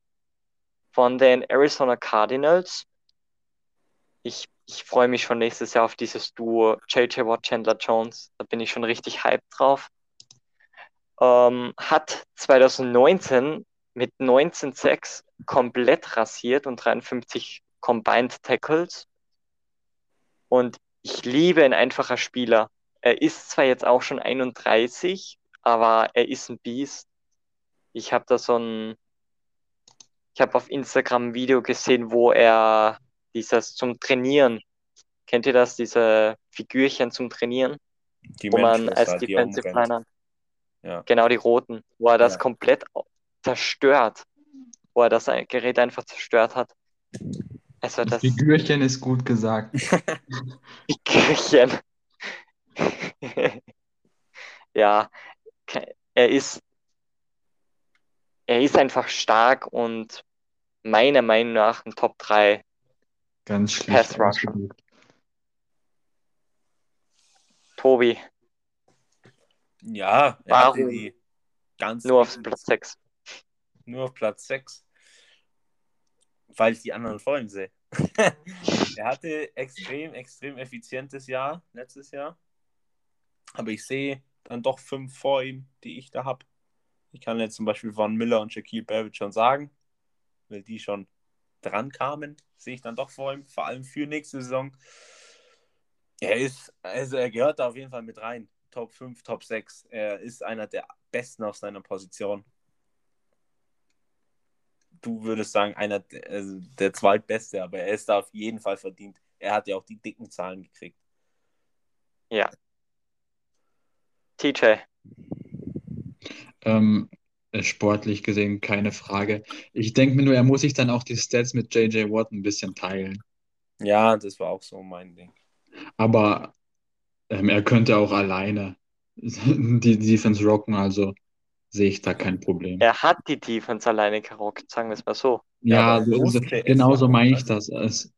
von den Arizona Cardinals. Ich, ich freue mich schon nächstes Jahr auf dieses Duo JJ Watt, Chandler Jones. Da bin ich schon richtig hyped drauf. Ähm, hat 2019 mit 19,6 komplett rasiert und 53 Combined Tackles. Und ich liebe ein einfacher Spieler. Er ist zwar jetzt auch schon 31, aber er ist ein Biest. Ich habe da so ein, ich habe auf Instagram ein Video gesehen, wo er dieses zum Trainieren, kennt ihr das, diese Figürchen zum Trainieren? Die wo man als halt, Defensive. Liner, Ja. genau die roten, wo er das Ja. komplett zerstört, wo er das Gerät einfach zerstört hat. Also das Figürchen ist gut gesagt. Figürchen. ja, er ist, er ist einfach stark und meiner Meinung nach ein Top 3. Ganz schlicht Pass. Tobi, Ja, er Warum nur auf Platz 6. nur auf Platz 6. Weil ich die anderen vor ihm sehe. er hatte extrem, extrem effizientes Jahr letztes Jahr. Aber ich sehe dann doch fünf vor ihm, die ich da habe. Ich kann jetzt zum Beispiel Von Miller und Shaquille Barrett schon sagen, weil die schon dran kamen, sehe ich dann doch vor ihm, vor allem für nächste Saison. Er ist, also er gehört da auf jeden Fall mit rein. Top 5, Top 6. Er ist einer der besten auf seiner Position. Du würdest sagen, einer der, also der zweitbeste, aber er ist da auf jeden Fall verdient. Er hat ja auch die dicken Zahlen gekriegt. TJ, Ähm, äh, sportlich gesehen keine Frage. Ich denke mir nur, er muss sich dann auch die Stats mit JJ Watt ein bisschen teilen. Ja, das war auch so mein Ding. Aber ähm, er könnte auch alleine die Defense rocken, also sehe ich da kein Problem. er hat die Defense alleine gerockt, sagen wir es mal so. Ja, Ja, so, so, musste es genauso meine ich das. Es,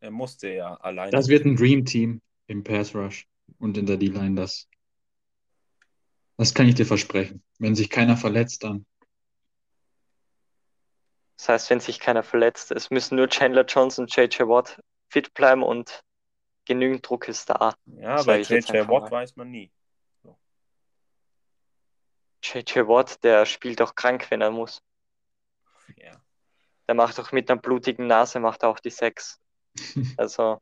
Er musste ja alleine. das wird ein Dream Team im Pass Rush und in der D-Line. Das, das kann ich dir versprechen. Wenn sich keiner verletzt, dann. Das heißt, wenn sich keiner verletzt, es müssen nur Chandler Jones und JJ Watt fit bleiben und genügend Druck ist da. ja, bei JJ Watt weiß man nie. JJ Watt, der spielt auch krank, wenn er muss. Ja. Der macht auch mit einer blutigen Nase, macht auch die Sex. Also,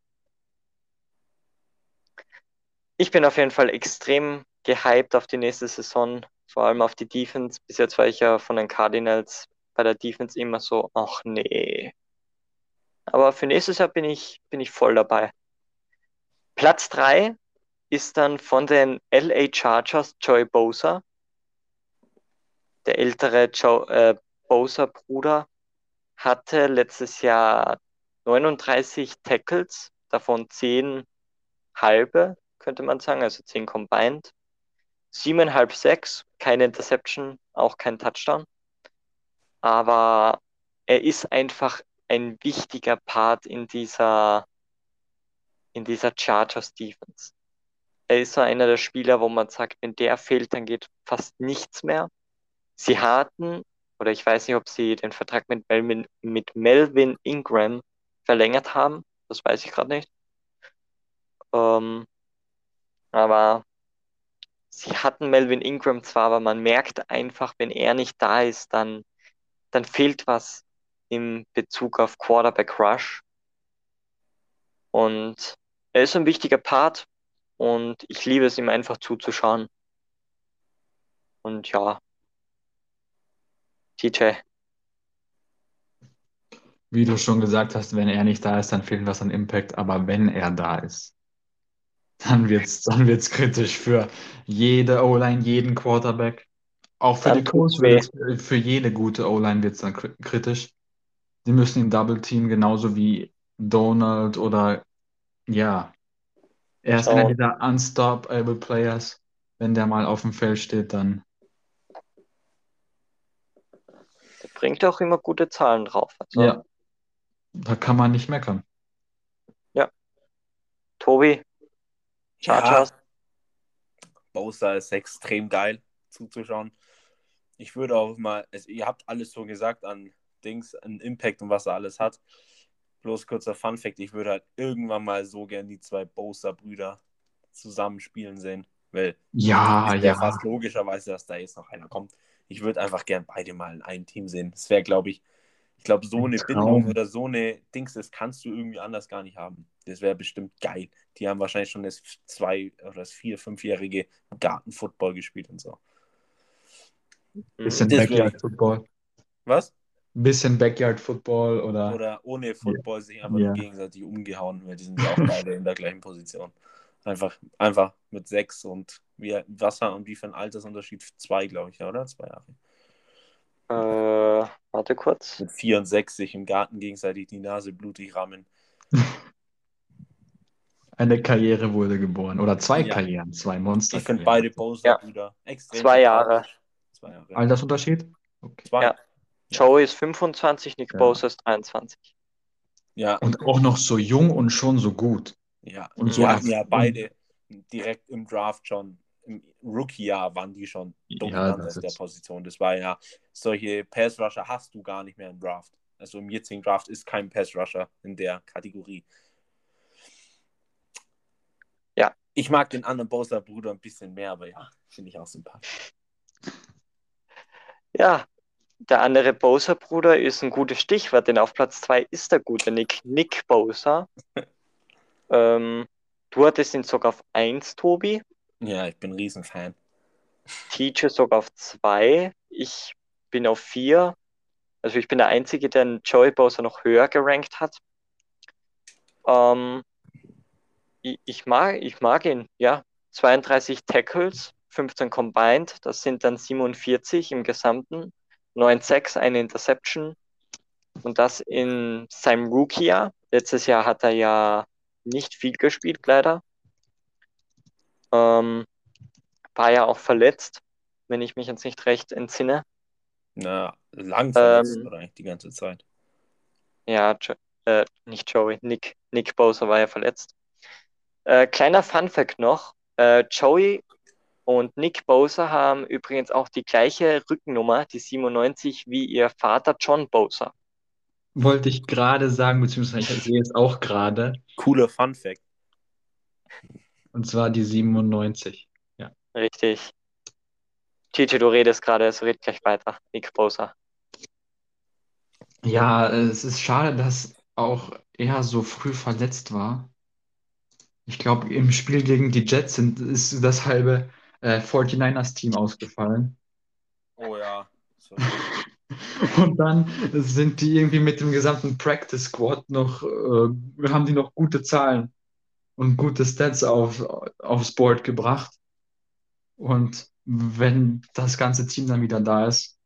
ich bin auf jeden Fall extrem gehypt auf die nächste Saison, vor allem auf die Defense. Bis jetzt war ich ja von den Cardinals bei der Defense immer so, ach nee. Aber für nächstes Jahr bin ich, bin ich voll dabei. Platz 3 ist dann von den LA Chargers Joey Bosa. Der ältere Joe, äh, Bosa-Bruder hatte letztes Jahr 39 Tackles, davon 10 halbe, könnte man sagen, also 10 combined. 7,5 6, keine Interception, auch kein Touchdown. Aber er ist einfach ein wichtiger Part in dieser, in dieser Chargers Defense. Er ist so einer der Spieler, wo man sagt, wenn der fehlt, dann geht fast nichts mehr. Sie hatten, oder ich weiß nicht, ob sie den Vertrag mit Melvin, mit Melvin Ingram verlängert haben. Das weiß ich gerade nicht. Ähm, aber sie hatten Melvin Ingram zwar, aber man merkt einfach, wenn er nicht da ist, dann, dann fehlt was im Bezug auf Quarterback Rush. Und er ist ein wichtiger Part und ich liebe es ihm einfach zuzuschauen. Und ja, TJ. Wie du schon gesagt hast, wenn er nicht da ist, dann fehlt was an Impact, aber wenn er da ist, dann wird's, dann wird's kritisch für jede O-Line, jeden Quarterback. Auch für Dann die wird's, für jede gute O-Line wird es dann kri- kritisch. Die müssen ihn double teamen, genauso wie Donald oder ja. Er ist Schau. einer dieser unstoppable Players. Wenn der mal auf dem Feld steht, dann Der bringt auch immer gute Zahlen drauf. Also, ja, da kann man nicht meckern. Tobi, Chargers. Bosa ist extrem geil zuzuschauen. Ich würde auch mal, es, ihr habt alles so gesagt an Dings, an Impact und was er alles hat. Bloß kurzer Fun Fact, ich würde halt irgendwann mal so gern die zwei Bosa-Brüder zusammen spielen sehen. Weil Ja, ist ja ja. fast logischerweise, dass da jetzt noch einer kommt. Ich würde einfach gern beide mal in einem Team sehen. Das wäre, glaube ich, ich glaube, so Ein eine. Bindung oder so eine Dings, das kannst du irgendwie anders gar nicht haben. Das wäre bestimmt geil. Die haben wahrscheinlich schon das zwei oder das vier, fünfjährige Gartenfootball gespielt und so. Bisschen Backyard Football. Was? Bisschen Backyard Football oder Oder ohne Football sich einfach nur gegenseitig umgehauen, weil die sind ja auch beide in der gleichen Position. Einfach, einfach mit sechs und wie, was haben wie für ein Altersunterschied? Zwei, glaube ich, oder? Zwei Jahre. Äh, warte kurz. Mit vier und sechs sich im Garten gegenseitig die Nase blutig rammen. eine Karriere wurde geboren. Oder zwei Ja. Karrieren, zwei Monster. Ich finde beide Bowser-Brüder extrem Zwei Jahre. Zwei Jahre. Altersunterschied? Okay. Zwei. Ja. Joey ist 25, Nick Ja. Bosa ist 23. Ja, Und auch noch so jung und schon so gut. ja. Und Und so die hatten ja beide direkt im Draft schon, im Rookie-Jahr waren die schon Ja, dominant das auf der Position. Das war ja, solche Pass-Rusher hast du gar nicht mehr im Draft. Also im jetzigen Draft ist kein Pass-Rusher in der Kategorie. Ja. Ich mag den anderen Bowser-Bruder ein bisschen mehr, aber ja, finde ich auch sympathisch. Ja, der andere Bosa-Bruder ist ein gutes Stichwort, denn auf Platz 2 ist der gute Nick, Nick Bosa. ähm, du hattest ihn sogar auf 1, Tobi. Ja, ich bin ein Riesenfan. Teacher sogar auf 2. Ich bin auf 4. Also ich bin der Einzige, der den Joey Bosa noch höher gerankt hat. Ähm, ich, ich, mag, ich mag ihn, ja. 32 Tackles, 15 combined, das sind dann 47 im Gesamten. 9 Sacks, eine Interception. Und das in seinem Rookie-Jahr. Letztes Jahr hat er ja nicht viel gespielt, leider. Ähm, war ja auch verletzt, wenn ich mich jetzt nicht recht entsinne. Na, lang verletzt, Ähm, oder eigentlich die ganze Zeit. Ja, jo äh, nicht Joey, Nick, Nick Bosa war ja verletzt. Äh, kleiner Funfact noch: äh, Joey und Nick Bosa haben übrigens auch die gleiche Rückennummer, die 97, wie ihr Vater John Bosa. Wollte ich gerade sagen, beziehungsweise ich sehe es auch gerade. Cooler Fun Fact. Und zwar die 97. Richtig. Titi, du redest gerade, es redet gleich weiter. Nick Bosa. Ja, es ist schade, dass auch er so früh verletzt war. Ich glaube, im Spiel gegen die Jets sind, ist das halbe äh, 49ers-Team ausgefallen. Oh ja. Und dann sind die irgendwie mit dem gesamten Practice Squad noch, äh, haben die noch gute Zahlen und gute Stats auf, aufs Board gebracht. Und wenn das ganze Team dann wieder da ist,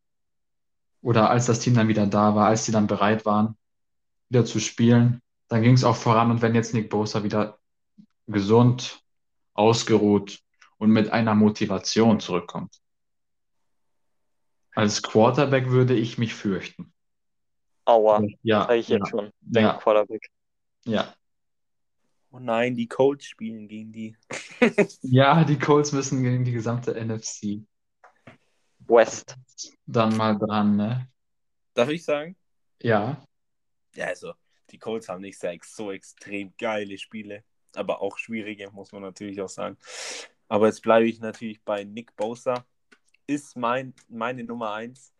oder als das Team dann wieder da war, als sie dann bereit waren, wieder zu spielen, dann ging es auch voran. Und wenn jetzt Nick Bosa wieder gesund, ausgeruht und mit einer Motivation zurückkommt, als Quarterback würde ich mich fürchten. Aua, Ja, sage ich ja, jetzt schon. Den ja, Quarterback. ja. Oh nein, die Colts spielen gegen die. Ja, die Colts müssen gegen die gesamte NFC. West. Dann mal dran, ne? Darf ich sagen? Ja. Ja, also, die Colts haben nicht sehr, so extrem geile Spiele, aber auch schwierige, muss man natürlich auch sagen. Aber jetzt bleibe ich natürlich bei Nick Bosa. Ist mein, meine Nummer eins.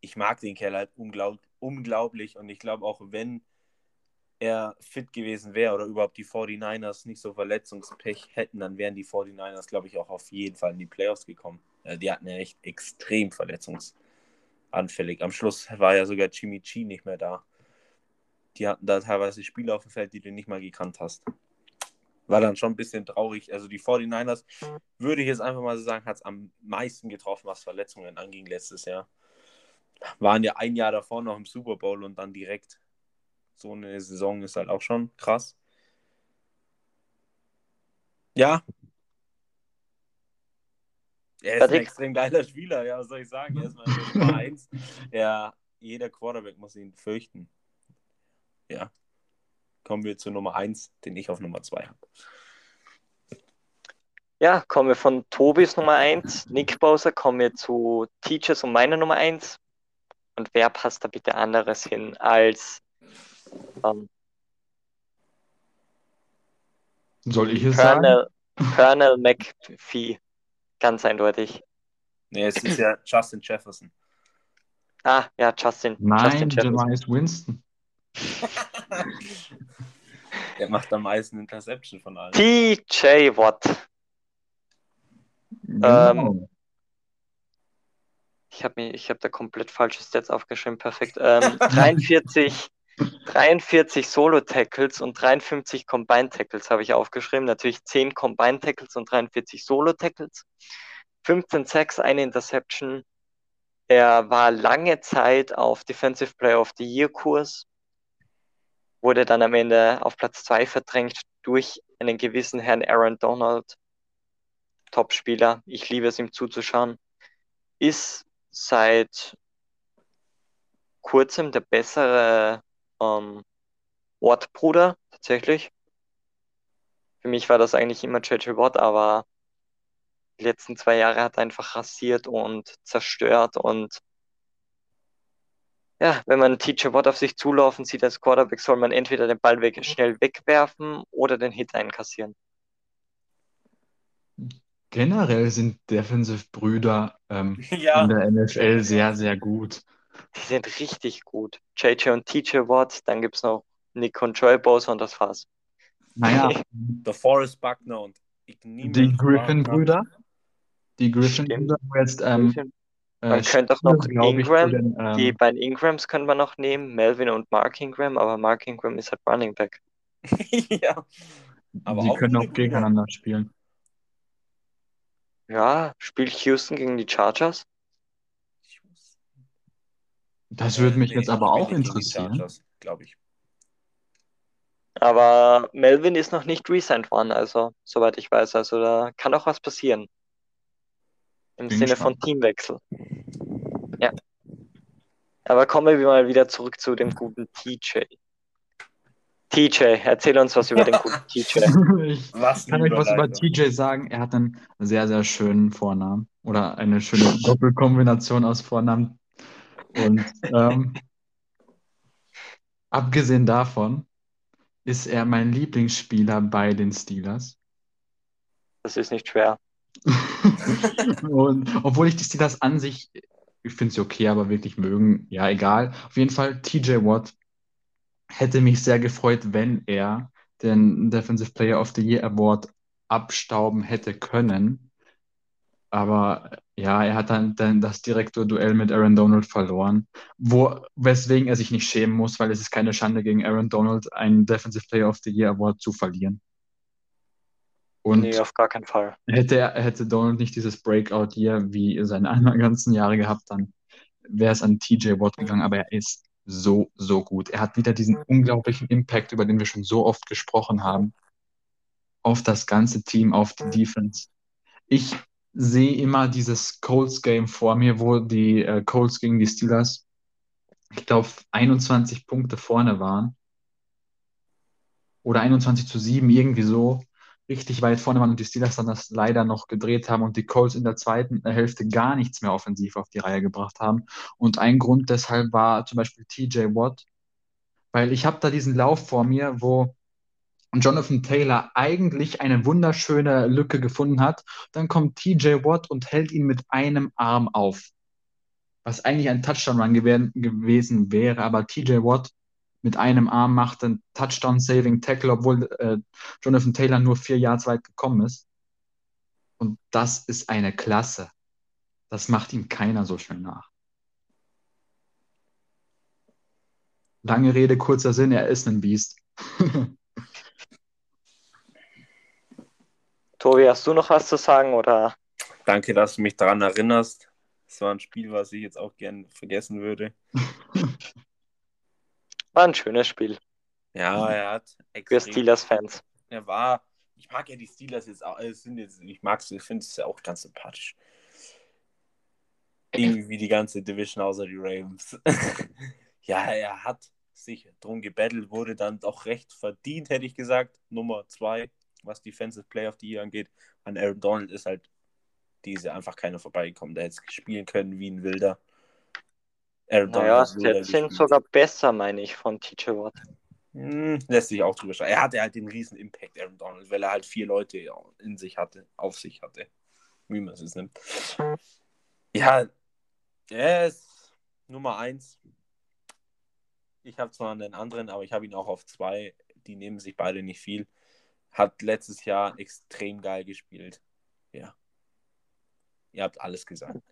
Ich mag den Kerl halt unglaub, unglaublich und ich glaube auch, wenn er fit gewesen wäre oder überhaupt die 49ers nicht so Verletzungspech hätten, dann wären die 49ers, glaube ich, auch auf jeden Fall in die Playoffs gekommen. Äh, Die hatten ja echt extrem verletzungsanfällig. Am Schluss war ja sogar Jimmy G nicht mehr da. Die hatten da teilweise Spieler auf dem Feld, die du nicht mal gekannt hast. War dann schon ein bisschen traurig. Also die 49ers, würde ich jetzt einfach mal so sagen, hat es am meisten getroffen, was Verletzungen anging letztes Jahr. Waren ja ein Jahr davor noch im Super Bowl und dann direkt so eine Saison ist halt auch schon krass. Ja. Er ist ein extrem geiler Spieler, ja, was soll ich sagen? Er ist meine Nummer 1. Ja, jeder Quarterback muss ihn fürchten. Ja. Kommen wir zu Nummer 1, den ich auf Nummer 2 habe. Ja, kommen wir von Tobis Nummer 1, Nick Bowser, kommen wir zu Teachers und meiner Nummer 1. Und wer passt da bitte anderes hin als ähm, Soll ich es sagen? Colonel, Colonel McPhee? Ganz eindeutig. Nee, es ist ja Justin Jefferson. Ah, ja, Justin. Nein, Justin Jefferson. Winston. Der macht am meisten Interception von allen. TJ Watt. Genau. Ich habe mir, ich habe da komplett falsche Stats aufgeschrieben. Perfekt. Ähm, 43, 43 Solo-Tackles und 53 Combined-Tackles habe ich aufgeschrieben. Natürlich 10 Combined-Tackles und 43 Solo-Tackles. 15 Sacks, eine Interception. Er war lange Zeit auf Defensive Player of the Year Kurs. Wurde dann am Ende auf Platz 2 verdrängt durch einen gewissen Herrn Aaron Donald. Top-Spieler. Ich liebe es, ihm zuzuschauen. Ist seit kurzem der bessere ähm, Watt-Bruder, tatsächlich. Für mich war das eigentlich immer JJ Watt, aber die letzten zwei Jahre hat er einfach rasiert und zerstört. Und ja, wenn man TJ Watt auf sich zulaufen sieht als Quarterback, soll man entweder den Ball weg, schnell wegwerfen oder den Hit einkassieren. Generell sind Defensive-Brüder ähm, Ja. in der NFL sehr, sehr gut. Die sind richtig gut. JJ und TJ Watt, dann gibt es noch Nick und Joy Bosa und das war's. Naja, Der Forrest Buckner und die Griffin-Brüder. Die Griffin-Brüder, wo jetzt ähm, Man äh, könnte auch noch Ingram, den, ähm, Die beiden Ingrams können wir noch nehmen, Melvin und Mark Ingram, aber Mark Ingram ist halt Running Back. ja. Aber die auch können auch gegeneinander spielen. Ja, spielt Houston gegen die Chargers? Das würde mich Äh, nee, jetzt aber auch interessieren. Glaube ich. Aber Melvin ist noch nicht resigned worden, also soweit ich weiß. Also da kann auch was passieren. Im Bin Sinne von gespannt. Teamwechsel. Ja. Aber kommen wir mal wieder zurück zu dem guten TJ. TJ, erzähl uns was über den guten TJ. Ich Was kann euch was über. TJ sagen. Er hat einen sehr, sehr schönen Vornamen oder eine schöne Doppelkombination aus Vornamen. Und ähm, abgesehen davon ist er mein Lieblingsspieler bei den Steelers. Das ist nicht schwer. Und obwohl ich die Steelers an sich, ich finde sie okay, aber wirklich mögen, ja, egal. Auf jeden Fall, TJ Watt hätte mich sehr gefreut, wenn er den Defensive Player of the Year Award abstauben hätte können. Aber ja, er hat dann, dann das direkte Duell mit Aaron Donald verloren, wo, weswegen er sich nicht schämen muss, weil es ist keine Schande gegen Aaron Donald, einen Defensive Player of the Year Award zu verlieren. Und Nee, auf gar keinen Fall. Hätte, er- hätte Donald nicht dieses Breakout-Year wie seine anderen ganzen Jahre gehabt, dann wäre es an TJ Watt gegangen, aber er ist so, so gut. Er hat wieder diesen unglaublichen Impact, über den wir schon so oft gesprochen haben, auf das ganze Team, auf die Defense. Ich sehe immer dieses Colts-Game vor mir, wo die äh, Colts gegen die Steelers ich glaube, 21 Punkte vorne waren. Oder 21 zu 7, irgendwie so. Richtig weit vorne waren und die Steelers dann das leider noch gedreht haben und die Colts in der zweiten Hälfte gar nichts mehr offensiv auf die Reihe gebracht haben. Und ein Grund deshalb war zum Beispiel TJ Watt, weil ich habe da diesen Lauf vor mir, wo Jonathan Taylor eigentlich eine wunderschöne Lücke gefunden hat. Dann kommt TJ Watt und hält ihn mit einem Arm auf. Was eigentlich ein Touchdown-Run gew gewesen wäre, aber TJ Watt mit einem Arm macht einen Touchdown-Saving-Tackle, obwohl äh, Jonathan Taylor nur vier Yards weit gekommen ist. Und das ist eine Klasse. Das macht ihm keiner so schön nach. Lange Rede, kurzer Sinn, er ist ein Biest. Tobi, hast du noch was zu sagen oder? Danke, dass du mich daran erinnerst. Es war ein Spiel, was ich jetzt auch gern vergessen würde. War ein schönes Spiel. Ja, er hat Für Steelers-Fans. Er war, ich mag ja die Steelers jetzt auch, es sind jetzt, ich mag sie, ich finde es ja auch ganz sympathisch. Irgendwie wie die ganze Division außer die Ravens. ja, er hat sich drum gebettelt, wurde dann doch recht verdient, hätte ich gesagt. Nummer zwei, was Defensive Play of the Year angeht. An Aaron Donald ist halt diese einfach keiner vorbeigekommen. Der hätte spielen können wie ein Wilder. Aaron naja, Stats sind sogar besser, meine ich, von TJ Watt. Hm, lässt sich auch drüber schauen. Er hatte halt den riesen Impact, Aaron Donald, weil er halt vier Leute in sich hatte, auf sich hatte. Wie man es nimmt. Ja, er ist Nummer eins. Ich habe zwar einen anderen, aber ich habe ihn auch auf zwei. Die nehmen sich beide nicht viel. Hat letztes Jahr extrem geil gespielt. Ja. Ihr habt alles gesagt.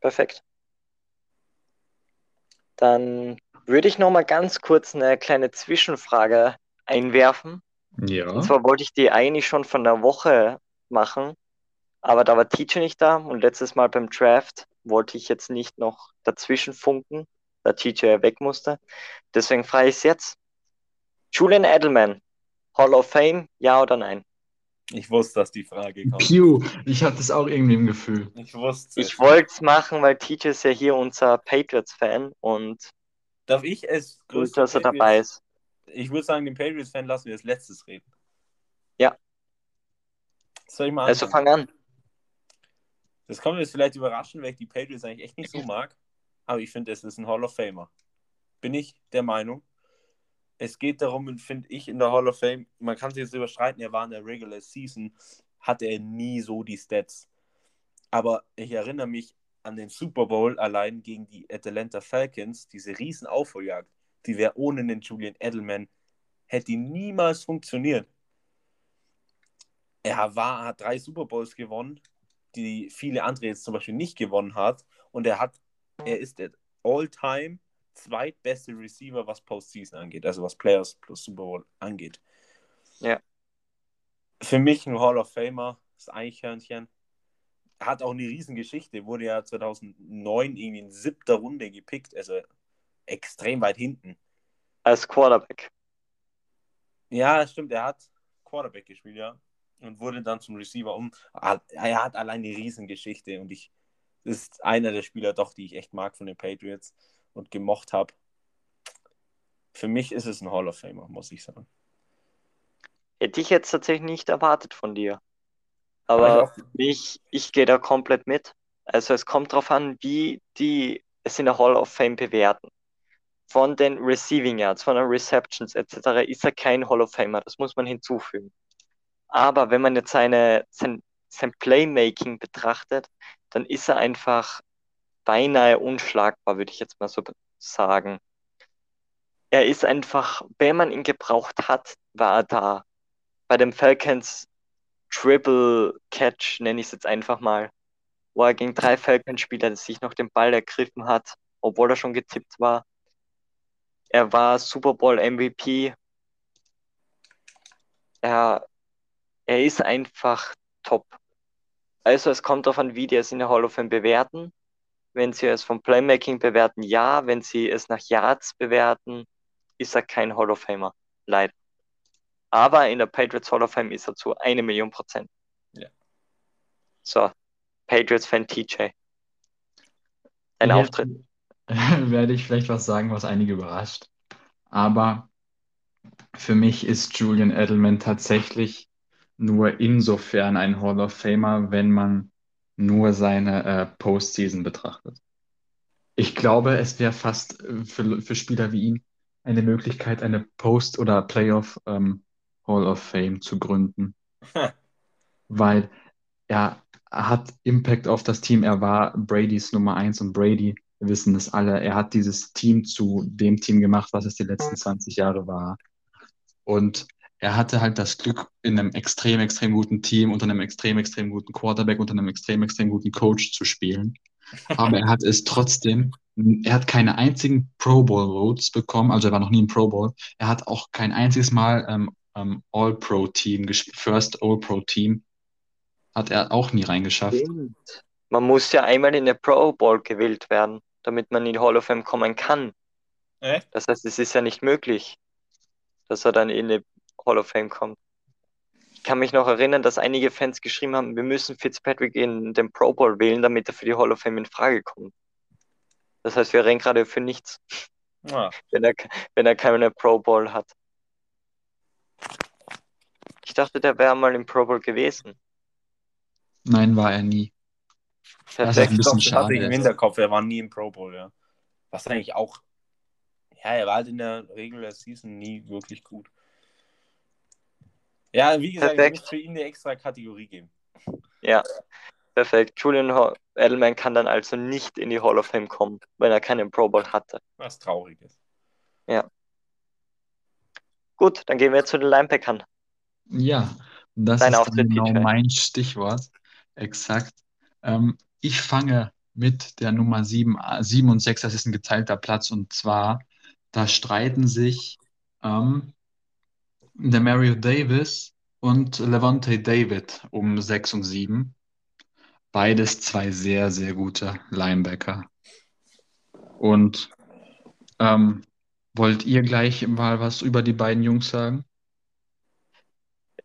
Perfekt. Dann würde ich noch mal ganz kurz eine kleine Zwischenfrage einwerfen. Ja. Und zwar wollte ich die eigentlich schon von der Woche machen, aber da war Teacher nicht da und letztes Mal beim Draft wollte ich jetzt nicht noch dazwischen funken, da Teacher ja weg musste. Deswegen frage ich es jetzt. Julian Edelman, Hall of Fame, ja oder nein? Ich wusste, dass die Frage kommt. Pew, ich hatte es auch irgendwie im Gefühl. Ich wusste. Ich wollte es machen, weil TJ ist ja hier unser Patriots-Fan und. Darf ich es grüßen? dass er dabei ist. Ich würde sagen, den Patriots-Fan lassen wir als letztes reden. Ja. Soll ich mal Also fang an. Das kommt jetzt vielleicht überraschen, weil ich die Patriots eigentlich echt nicht so mag. Aber ich finde, es ist ein Hall of Famer. Bin ich der Meinung es geht darum, finde ich, in der Hall of Fame, man kann sich jetzt überstreiten, er war in der Regular Season, hatte er nie so die Stats. Aber ich erinnere mich an den Super Bowl allein gegen die Atlanta Falcons, diese riesen Aufholjagd, die wäre ohne den Julian Edelman, hätte niemals funktioniert. Er war, hat drei Super Bowls gewonnen, die viele andere jetzt zum Beispiel nicht gewonnen hat. Und er hat, er ist der All-Time zweitbeste Receiver, was Postseason angeht, also was Players plus Super Bowl angeht. Ja. Für mich ein Hall of Famer, das Eichhörnchen. Hat auch eine Riesengeschichte, wurde ja 2009 irgendwie in siebter Runde gepickt, also extrem weit hinten. Als Quarterback. Ja, stimmt, er hat Quarterback gespielt, ja. Und wurde dann zum Receiver um. Er hat allein eine Riesengeschichte und ich ist einer der Spieler doch, die ich echt mag von den Patriots und gemocht habe. Für mich ist es ein Hall of Famer, muss ich sagen. Hätte ich jetzt tatsächlich nicht erwartet von dir. Aber ich, ich gehe da komplett mit. Also es kommt darauf an, wie die es in der Hall of Fame bewerten. Von den Receiving Yards, von den Receptions etc. ist er kein Hall of Famer, das muss man hinzufügen. Aber wenn man jetzt seine, sein, sein Playmaking betrachtet, dann ist er einfach beinahe unschlagbar, würde ich jetzt mal so sagen. Er ist einfach, wenn man ihn gebraucht hat, war er da. Bei dem Falcons Triple Catch, nenne ich es jetzt einfach mal, wo er gegen drei Falcons-Spieler sich noch den Ball ergriffen hat, obwohl er schon getippt war. Er war Super Bowl MVP. Er, er ist einfach top. Also es kommt darauf an, wie die es in der Hall of Fame bewerten. Wenn Sie es vom Playmaking bewerten, ja. Wenn Sie es nach Yards bewerten, ist er kein Hall of Famer. Leider. Aber in der Patriots Hall of Fame ist er zu eine Million Prozent. Ja. So, Patriots-Fan TJ. Ein ja, Auftritt. werde ich vielleicht was sagen, was einige überrascht. Aber für mich ist Julian Edelman tatsächlich nur insofern ein Hall of Famer, wenn man nur seine äh, Postseason betrachtet. Ich glaube, es wäre fast äh, für, für Spieler wie ihn eine Möglichkeit, eine Post- oder Playoff ähm, Hall of Fame zu gründen. Weil er hat Impact auf das Team. Er war Bradys Nummer eins und Brady, wir wissen das alle, er hat dieses Team zu dem Team gemacht, was es die letzten 20 Jahre war. Und er hatte halt das Glück, in einem extrem, extrem guten Team, unter einem extrem, extrem guten Quarterback, unter einem extrem, extrem guten Coach zu spielen. Aber er hat es trotzdem, er hat keine einzigen Pro Bowl Votes bekommen, also er war noch nie im Pro Bowl. Er hat auch kein einziges Mal ähm, ähm, All-Pro-Team gespielt, First All-Pro-Team. Hat er auch nie reingeschafft. Man muss ja einmal in der Pro Bowl gewählt werden, damit man in die Hall of Fame kommen kann. Echt? Das heißt, es ist ja nicht möglich, dass er dann in die Hall of Fame kommt. Ich kann mich noch erinnern, dass einige Fans geschrieben haben, wir müssen Fitzpatrick in den Pro Bowl wählen, damit er für die Hall of Fame in Frage kommt. Das heißt, wir rennen gerade für nichts, Ah, wenn er, wenn er keine Pro Bowl hat. Ich dachte, der wäre mal im Pro Bowl gewesen. Nein, war er nie. Das ist Perfekt. ein bisschen doch, das hatte ich schade. im Hinterkopf, er war nie im Pro Bowl, ja. Was eigentlich auch, ja, er war halt in der Regular Season nie wirklich gut. Ja, wie gesagt, Perfekt. ich muss für ihn eine extra Kategorie geben. Ja, perfekt. Julian Edelman kann dann also nicht in die Hall of Fame kommen, wenn er keinen Pro Bowl hatte. Was traurig ist. Gut, dann gehen wir zu den Linebackern. Ja, das Dein ist genau mein Stichwort. Exakt. Ähm, ich fange mit der Nummer 7, 7 und 6, das ist ein geteilter Platz. Und zwar, da streiten sich ähm, der Mario Davis und Levante David um 6 und 7. Beides zwei sehr, sehr gute Linebacker. Und ähm, wollt ihr gleich mal was über die beiden Jungs sagen?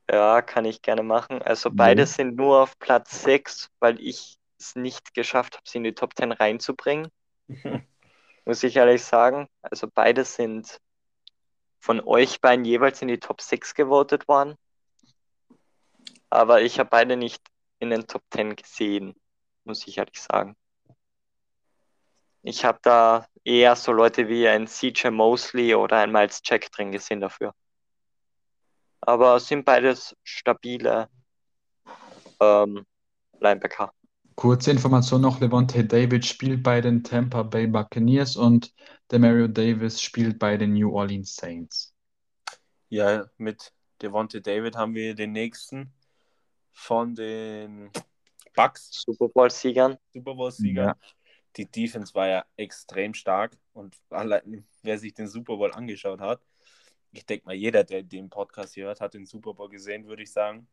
Ja, kann ich gerne machen. Also beide sind nur auf Platz 6, weil ich es nicht geschafft habe, sie in die Top 10 reinzubringen, muss ich ehrlich sagen. Also beide sind von euch beiden jeweils in die Top 6 gewotet worden. Aber ich habe beide nicht in den Top 10 gesehen, muss ich ehrlich sagen. Ich habe da eher so Leute wie ein CJ Mosley oder ein Miles Jack drin gesehen dafür. Aber sind beides stabile ähm, Linebacker. Kurze Information noch, Levante David spielt bei den Tampa Bay Buccaneers und der Mario Davis spielt bei den New Orleans Saints. Ja, mit Devonte David haben wir den nächsten von den Bucks, Super Bowl-Siegern. Super Bowl-Sieger. Ja. Die Defense war ja extrem stark und allein, wer sich den Super Bowl angeschaut hat, ich denke mal, jeder, der den Podcast hier hört, hat den Super Bowl gesehen, würde ich sagen.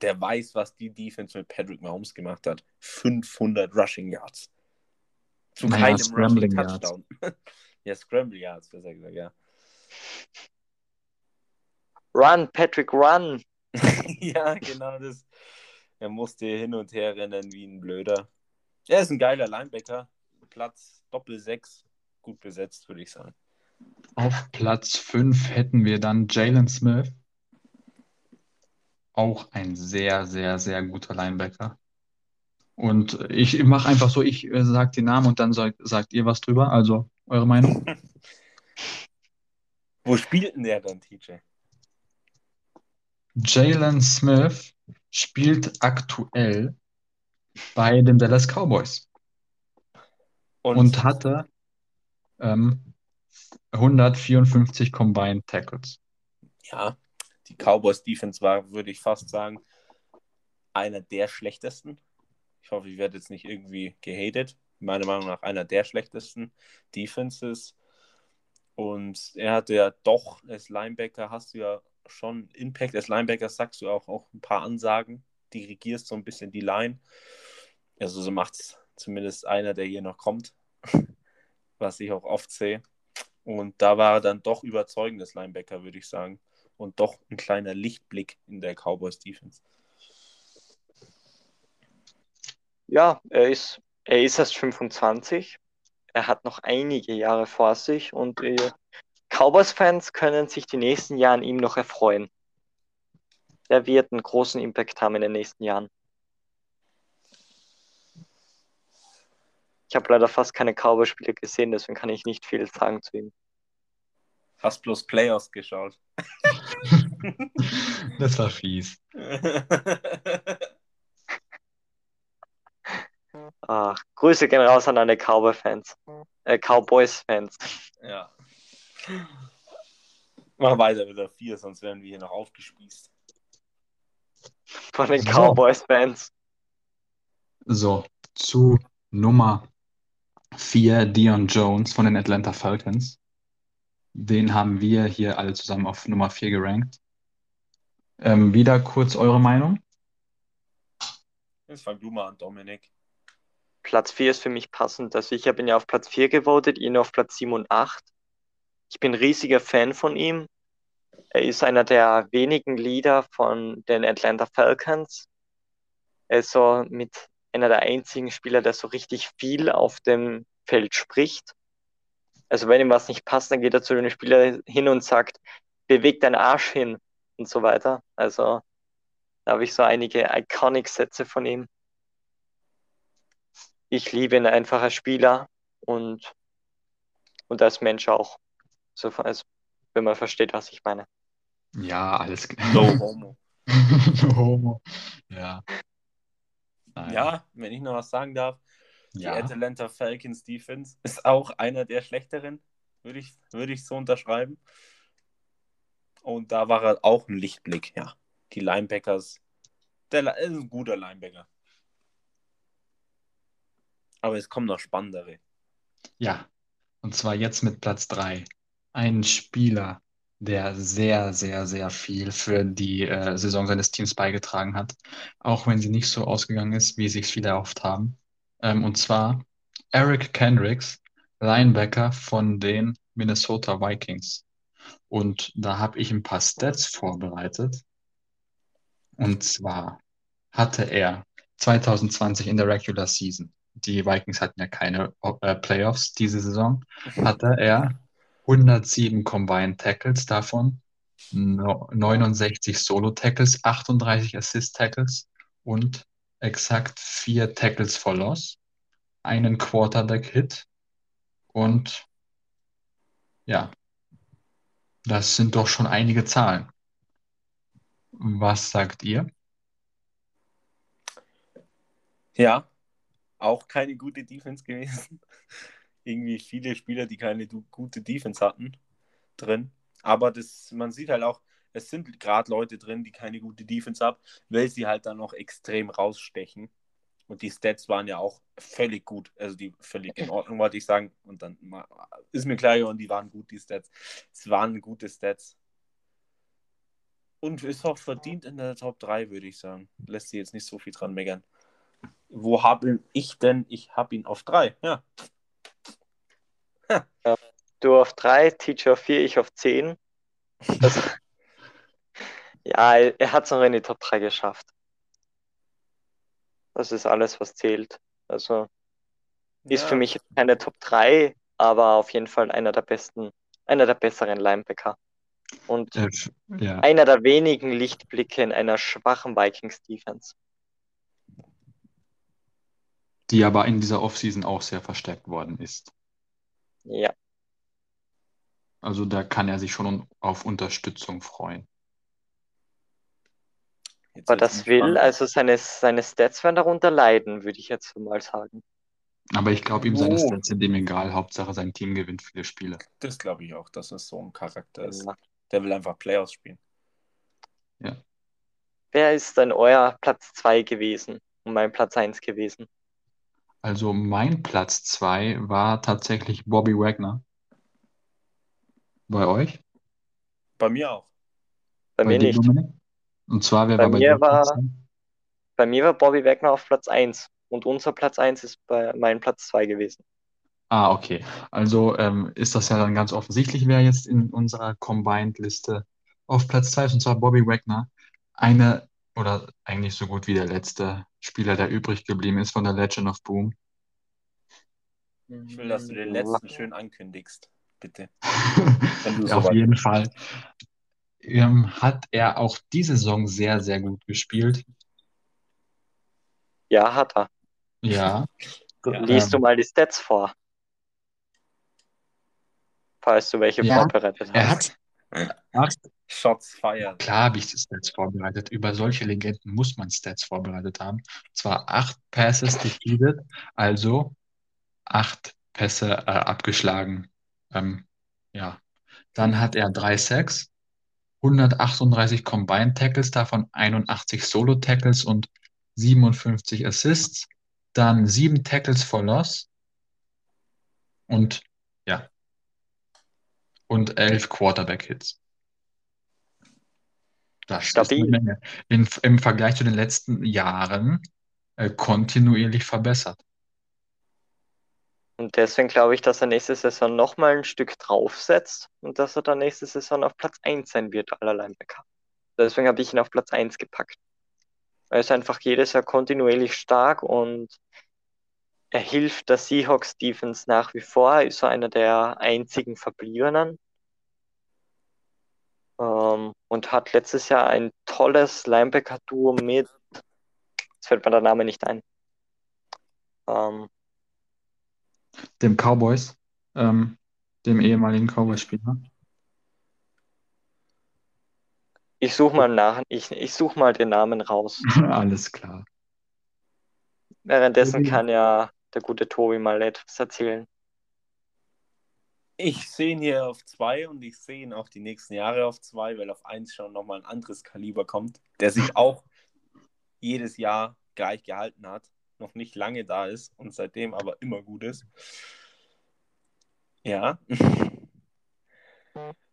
Der weiß, was die Defense mit Patrick Mahomes gemacht hat. 500 Rushing Yards. Zu Naja, keinem Scrambling Rushing Yards. Touchdown. ja, Scramble Yards, besser gesagt, ja. Run, Patrick, run! ja, genau das. Er musste hin und her rennen wie ein Blöder. Er ist ein geiler Linebacker. Platz Doppel 6. Gut besetzt, würde ich sagen. Auf Platz 5 hätten wir dann Jalen Smith. Auch ein sehr, sehr, sehr guter Linebacker. Und ich mache einfach so, ich äh, sage den Namen und dann sagt, sagt ihr was drüber. Also eure Meinung? Wo spielt denn der dann, TJ? Jalen Smith spielt aktuell bei den Dallas Cowboys und hatte ähm, 154 Combined Tackles. ja, die Cowboys Defense war, würde ich fast sagen, einer der schlechtesten. Ich hoffe, ich werde jetzt nicht irgendwie gehatet. Meiner Meinung nach einer der schlechtesten Defenses. Und er hatte ja doch als Linebacker hast du ja schon Impact. Als Linebacker sagst du auch, auch ein paar Ansagen, dirigierst so ein bisschen die Line. Also so macht es zumindest einer, der hier noch kommt, was ich auch oft sehe. Und da war er dann doch überzeugendes Linebacker, würde ich sagen. Und doch ein kleiner Lichtblick in der Cowboys Defense. Ja, er ist, er ist erst 25. er hat noch einige Jahre vor sich und die Cowboys-Fans können sich die nächsten Jahre an ihm noch erfreuen. Er wird einen großen Impact haben in den nächsten Jahren. Ich habe leider fast keine Cowboy-Spiele gesehen, deswegen kann ich nicht viel sagen zu ihm. Hast bloß Playoffs geschaut. Das war fies. Ach, Grüße gehen raus an alle Cowboy-Fans. Äh, Cowboys-Fans. ja. Mach weiter mit der 4, sonst werden wir hier noch aufgespießt. Von den So. Cowboys-Fans. So, zu Nummer 4, Dion Jones von den Atlanta Falcons. Den haben wir hier alle zusammen auf Nummer 4 gerankt. Ähm, wieder kurz eure Meinung. Jetzt fang du mal an, Dominik. Platz 4 ist für mich passend. Also ich habe ihn ja auf Platz 4 gewotet, ihn auf Platz 7 und 8. Ich bin riesiger Fan von ihm. Er ist einer der wenigen Leader von den Atlanta Falcons. Er ist so mit einer der einzigen Spieler, der so richtig viel auf dem Feld spricht. Also wenn ihm was nicht passt, dann geht er zu den Spielern hin und sagt, beweg deinen Arsch hin und so weiter. Also da habe ich so einige Iconic-Sätze von ihm. Ich liebe ihn einfach als Spieler und, und als Mensch auch. So, also, wenn man versteht, was ich meine. Ja, alles No homo. Homo. Ja. Nein. Ja, wenn ich noch was sagen darf, die Ja. Atlanta Falcons Defense ist auch einer der schlechteren, würde ich, würde ich so unterschreiben. Und da war er auch ein Lichtblick, ja. Die Linebackers, der ist ein guter Linebacker. Aber es kommen noch spannendere. Ja, und zwar jetzt mit Platz 3. Ein Spieler, der sehr, sehr, sehr viel für die äh, Saison seines Teams beigetragen hat, auch wenn sie nicht so ausgegangen ist, wie sich viele erhofft haben. Ähm, und zwar Eric Kendricks, Linebacker von den Minnesota Vikings. Und da habe ich ein paar Stats vorbereitet. Und zwar hatte er 2020 in der Regular Season, die Vikings hatten ja keine äh, Playoffs diese Saison, hatte er 107 Combined Tackles, davon no- 69 Solo-Tackles, 38 Assist-Tackles und exakt vier Tackles for Loss, einen Quarterback-Hit und ja, das sind doch schon einige Zahlen. Was sagt ihr? Ja, auch keine gute Defense gewesen. Irgendwie viele Spieler, die keine gute Defense hatten, drin. Aber das, man sieht halt auch, es sind gerade Leute drin, die keine gute Defense haben, weil sie halt dann noch extrem rausstechen. Und die Stats waren ja auch völlig gut. Also die völlig in Ordnung, wollte ich sagen. Und dann ist mir klar geworden, die waren gut, die Stats. Es waren gute Stats. Und ist auch verdient in der Top 3, würde ich sagen. Lässt sich jetzt nicht so viel dran meckern. Wo habe ich denn? Ich habe ihn auf 3. Ja. Du auf 3, Teacher auf 4, ich auf 10. Also, ja, er hat es noch in die Top 3 geschafft. Das ist alles, was zählt. Also ist ja. für mich jetzt keine Top 3, aber auf jeden Fall einer der besten, einer der besseren Linebacker. Und ja, einer der wenigen Lichtblicke in einer schwachen Vikings-Defense. die aber in dieser Offseason auch sehr verstärkt worden ist. Ja, Also da kann er sich schon auf Unterstützung freuen. Jetzt aber das will, spannend. also seine, seine Stats werden darunter leiden, würde ich jetzt mal sagen. Aber ich glaube, ihm seine Oh. Stats sind ihm egal. Hauptsache sein Team gewinnt viele Spiele. Das glaube ich auch, dass es so ein Charakter ist. Ja. Der will einfach Playoffs spielen. Wer ist denn euer Platz 2 gewesen und mein Platz 1 gewesen? Also mein Platz 2 war tatsächlich Bobby Wagner. Bei euch? Bei mir auch. Bei, mir dir, nicht. Dominik? Und zwar, wer Bei war bei mir war-? Bei mir war Bobby Wagner auf Platz 1 und unser Platz 1 ist bei mein Platz 2 gewesen. Ah, okay. Also ähm, ist das ja dann ganz offensichtlich, wer jetzt in unserer Combined-Liste auf Platz 2 ist, und zwar Bobby Wagner. Eine oder eigentlich so gut wie der letzte Spieler, der übrig geblieben ist von der Legion of Boom. Ich will, dass du den letzten schön ankündigst. Bitte. Ja, auf jeden. Fall. Ähm, hat er auch diese Saison sehr, sehr gut gespielt. Ja, hat er. Ja, Ja. Liest du mal die Stats vor. Falls du welche Ja, vorbereitet er hast. hat acht Shots fired. Klar habe ich Stats vorbereitet. Über solche Legenden muss man Stats vorbereitet haben. Zwar acht Passes defeated, also acht Pässe äh, abgeschlagen. Ähm, ja. Dann hat er drei Sacks, 138 Combined Tackles, davon 81 Solo Tackles und 57 Assists. Dann sieben Tackles for Loss und ja. Und elf Quarterback Hits. Das ist eine Stabil. Menge. In, Im Vergleich zu den letzten Jahren äh, kontinuierlich verbessert. Und deswegen glaube ich, dass er nächste Saison nochmal ein Stück draufsetzt und dass er dann nächste Saison auf Platz 1 sein wird, aller Linebacker. Deswegen habe ich ihn auf Platz 1 gepackt. Er ist einfach jedes Jahr kontinuierlich stark und er hilft der Seahawks Defense nach wie vor. Er ist so einer der einzigen Verbliebenen. Ähm, und hat letztes Jahr ein tolles Linebacker-Duo mit, jetzt fällt mir der Name nicht ein. Ähm, Dem Cowboys, ähm, dem ehemaligen Cowboys-Spieler. ich suche mal nach, ich, ich suche mal den Namen raus. Alles klar. Währenddessen kann ja der gute Tobi mal etwas erzählen. Ich sehe ihn hier auf zwei und ich sehe ihn auch die nächsten Jahre auf zwei, weil auf eins schon nochmal ein anderes Kaliber kommt, der sich auch jedes Jahr gleich gehalten hat, noch nicht lange da ist und seitdem aber immer gut ist. Ja.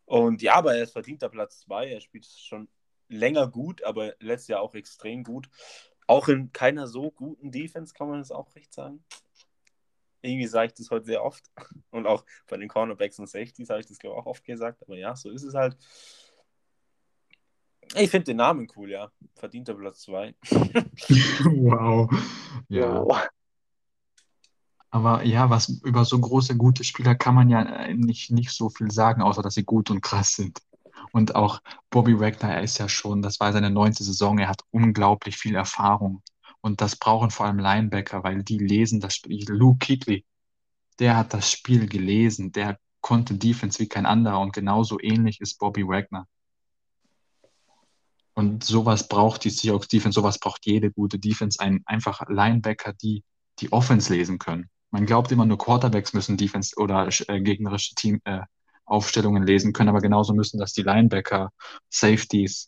Und ja, aber er ist verdienter Platz zwei. Er spielt schon länger gut, aber letztes Jahr auch extrem gut. Auch in keiner so guten Defense kann man das auch recht sagen. Irgendwie sage ich das heute sehr oft. Und auch bei den Cornerbacks und Safeties habe ich das, glaube ich, auch oft gesagt. Aber ja, so ist es halt. Ich finde den Namen cool, ja. Verdienter Platz 2. Wow. Ja. Jo. Aber ja, was über so große, gute Spieler kann man ja äh, nicht, nicht so viel sagen, außer dass sie gut und krass sind. Und auch Bobby Wagner, er ist ja schon, das war seine neunte Saison, er hat unglaublich viel Erfahrung. Und das brauchen vor allem Linebacker, weil die lesen das Spiel. Luke Kuechly, der hat das Spiel gelesen, der konnte Defense wie kein anderer und genauso ähnlich ist Bobby Wagner. Und sowas braucht die Seahawks Defense, sowas braucht jede gute Defense, ein einfach Linebacker, die die Offense lesen können. Man glaubt immer nur Quarterbacks müssen Defense oder äh, gegnerische Team äh, Aufstellungen lesen können, aber genauso müssen das die Linebacker, Safeties,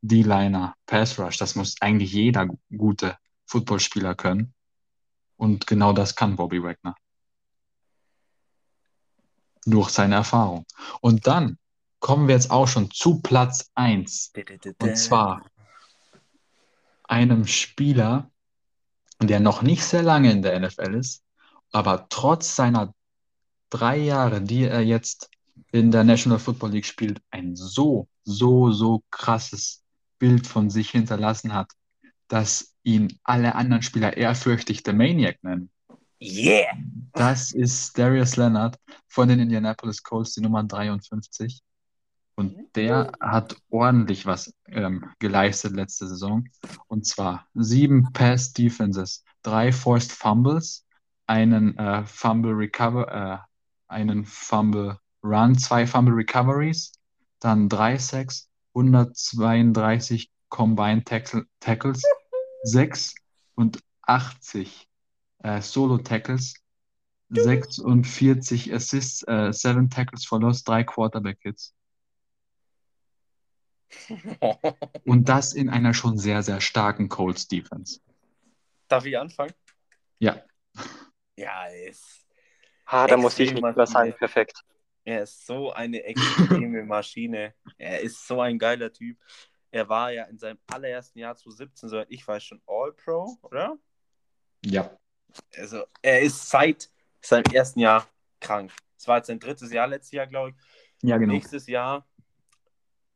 D-Liner, Pass Rush, das muss eigentlich jeder gute Footballspieler können. Und genau das kann Bobby Wagner. Durch seine Erfahrung. Und dann kommen wir jetzt auch schon zu Platz 1. Und zwar einem Spieler, der noch nicht sehr lange in der NFL ist, aber trotz seiner drei Jahre, die er jetzt in der National Football League spielt, ein so, so, so krasses Bild von sich hinterlassen hat, dass ihn alle anderen Spieler ehrfürchtig der Maniac nennen. Yeah! Das ist Darius Leonard von den Indianapolis Colts, die Nummer 53. Und der hat ordentlich was ähm, geleistet letzte Saison. Und zwar sieben Pass Defenses, drei Forced Fumbles, einen äh, Fumble Recover, äh, einen Fumble Run, zwei Fumble Recoveries, dann drei Sacks, 132 Combined Tackle, Tackles, 6 und 80 äh, Solo Tackles, 46 Assists, äh, 7 Tackles for Loss, 3 Quarterback Hits. Und das in einer schon sehr, sehr starken Colts Defense. Darf ich anfangen? Ja. Ja, ist, Ah, da muss ich nicht mehr sagen, perfekt. er ist so eine extreme Maschine. Er ist so ein geiler Typ. Er war ja in seinem allerersten Jahr 2017, soweit ich weiß, schon All-Pro, oder? Ja. Also, er ist seit seinem ersten Jahr krank. Es war jetzt sein drittes Jahr letztes Jahr, glaube ich. Ja, genau. Nächstes Jahr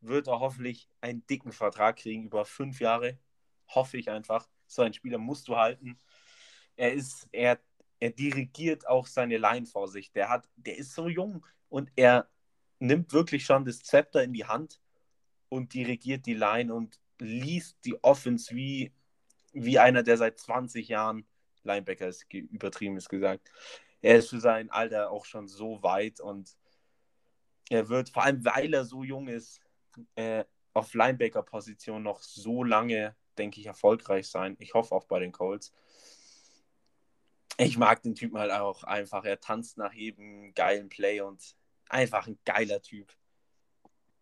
wird er hoffentlich einen dicken Vertrag kriegen über fünf Jahre. Hoffe ich einfach. So einen Spieler musst du halten. Er ist, er er dirigiert auch seine Line vor sich. Der hat, der ist so jung und er nimmt wirklich schon das Zepter in die Hand und dirigiert die Line und liest die Offense wie, wie einer, der seit 20 Jahren Linebacker ist, übertrieben ist gesagt. Er ist für sein Alter auch schon so weit und er wird, vor allem weil er so jung ist, äh, auf Linebacker-Position noch so lange, denke ich, erfolgreich sein. Ich hoffe auch bei den Colts. Ich mag den Typen halt auch einfach. Er tanzt nach jedem geilen Play und einfach ein geiler Typ.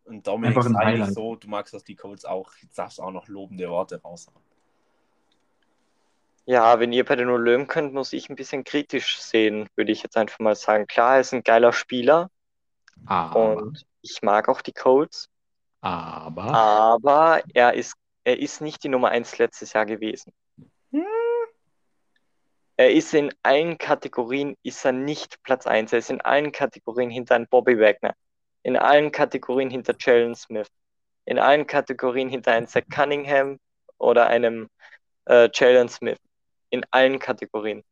Und Dominik Einfach ein ist eigentlich Highlight. so, du magst das die Colts auch, jetzt darfst du auch noch lobende Worte raushauen. Ja, wenn ihr bei den Löwen könnt, muss ich ein bisschen kritisch sehen, würde ich jetzt einfach mal sagen. Klar, er ist ein geiler Spieler Aber, und ich mag auch die Colts, aber, aber er ist, er ist nicht die Nummer 1 letztes Jahr gewesen. Er ist in allen Kategorien, ist er nicht Platz 1. Er ist in allen Kategorien hinter einem Bobby Wagner, in allen Kategorien hinter Jalen Smith, in allen Kategorien hinter einem Zach Cunningham oder einem äh, Jalen Smith. In allen Kategorien.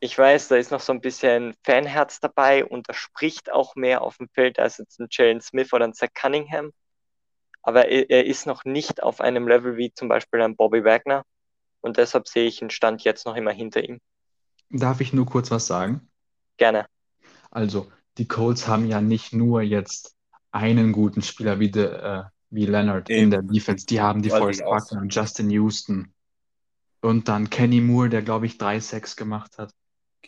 Ich weiß, da ist noch so ein bisschen Fanherz dabei und er spricht auch mehr auf dem Feld als jetzt ein Jalen Smith oder ein Zach Cunningham. Aber er, er ist noch nicht auf einem Level wie zum Beispiel ein Bobby Wagner. Und deshalb sehe ich den Stand jetzt noch immer hinter ihm. darf ich nur kurz was sagen? Gerne. Also, die Colts haben ja nicht nur jetzt einen guten Spieler wie, de, äh, wie Leonard in Eben. der Defense, die haben die auch Buckner und Justin Houston. Und dann Kenny Moore, der, glaube ich, drei Sacks gemacht hat.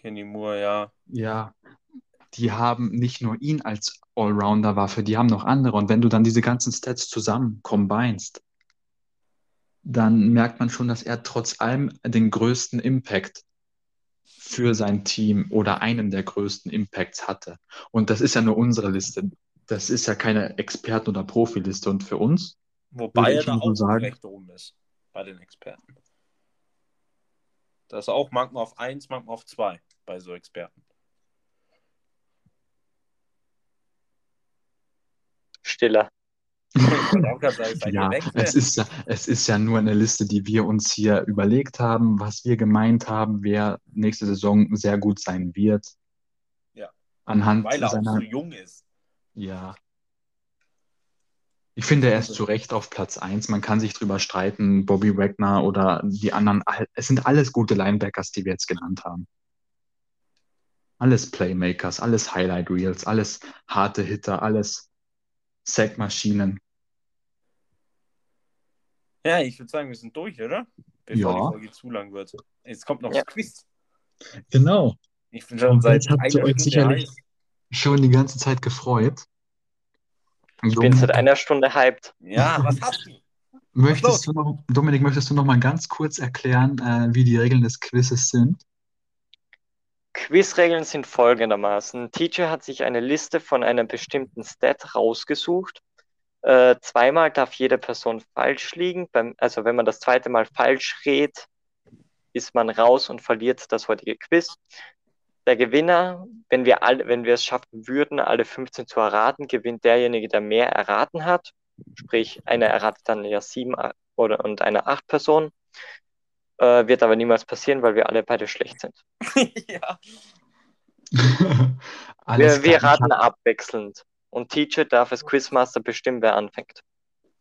Kenny Moore, ja. Ja, die haben nicht nur ihn als Allrounder-Waffe, die haben noch andere. Und wenn du dann diese ganzen Stats zusammen combinest, dann merkt man schon, dass er trotz allem den größten Impact für sein Team oder einen der größten Impacts hatte. Und das ist ja nur unsere Liste. Das ist ja keine Experten- oder Profiliste. Und für uns, Wobei er da auch sagen. recht oben ist bei den Experten. Das ist auch manchmal auf 1, manchmal auf 2 bei so Experten. Stiller. Auch ja, es ist ja, es ist ja nur eine Liste, die wir uns hier überlegt haben, was wir gemeint haben, wer nächste Saison sehr gut sein wird. Ja. Anhand Weil er auch seiner, so jung ist. ja. Ich finde, er ist zu Recht auf Platz 1. Man kann sich drüber streiten, Bobby Wagner oder die anderen. Es sind alles gute Linebackers, die wir jetzt genannt haben. Alles Playmakers, alles Highlight Reels, alles harte Hitter, alles Sackmaschinen. Ja, ich würde sagen, wir sind durch, oder? Bevor Ja. die Folge zu lang wird. Jetzt kommt noch Ja. das Quiz. Genau. Ich bin schon seit jetzt habt ihr euch sicherlich heiß. schon die ganze Zeit gefreut. Ich bin seit einer Stunde hyped. Ja, was hast du? Möchtest du noch, Dominik, möchtest du noch mal ganz kurz erklären, äh, wie die Regeln des Quizzes sind? Quizregeln sind folgendermaßen. Teacher hat sich eine Liste von einem bestimmten Stat rausgesucht. Äh, zweimal darf jede Person falsch liegen. Beim, also wenn man das zweite Mal falsch rät, ist man raus und verliert das heutige Quiz. Der Gewinner, wenn wir alle, wenn wir es schaffen würden, alle 15 zu erraten, gewinnt derjenige, der mehr erraten hat. Sprich, einer erratet dann ja sieben a- oder und eine acht Personen. Äh, wird aber niemals passieren, weil wir alle beide schlecht sind. ja. Wir, wir raten abwechselnd. Und Teacher darf als Quizmaster bestimmen, wer anfängt.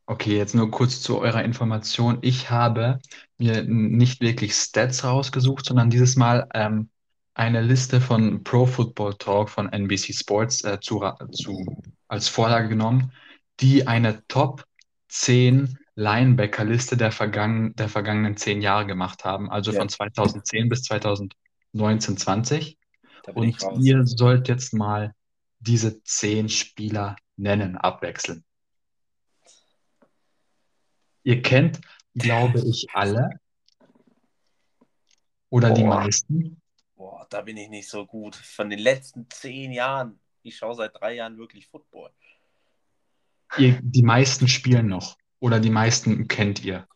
Okay, jetzt nur kurz zu eurer Information. Ich habe mir nicht wirklich Stats rausgesucht, sondern dieses Mal ähm, eine Liste von Pro Football Talk von NBC Sports äh, zu, zu, als Vorlage genommen, die eine Top 10 Linebacker-Liste der, vergangen, der vergangenen zehn Jahre gemacht haben, also Ja. von 2010 bis 2019, 20. Da bin ich Und ihr sollt jetzt mal diese zehn Spieler nennen, abwechselnd. Ihr kennt, glaube ich, alle. Oder die Boah. meisten. Boah, da bin ich nicht so gut. Von den letzten zehn Jahren. Ich schaue seit drei Jahren wirklich Football. Ihr, die meisten spielen noch. Oder die meisten kennt ihr.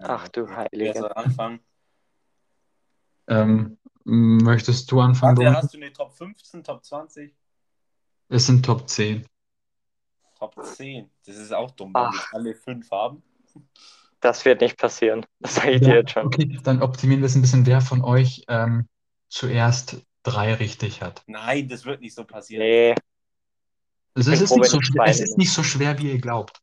Ach du Heilige. anfangen? Ähm, möchtest du anfangen, Warte, hast du eine Top 15, Top 20? Es sind Top 10. Top 10. Das ist auch dumm, weil wir alle fünf haben. Das wird nicht passieren. Das sage ich dir Ja, jetzt schon. okay, dann optimieren wir es ein bisschen, wer von euch ähm, zuerst drei richtig hat. Nein, das wird nicht so passieren. Nee, Also es ist froh, so schwer, es ist nicht so schwer, wie ihr glaubt.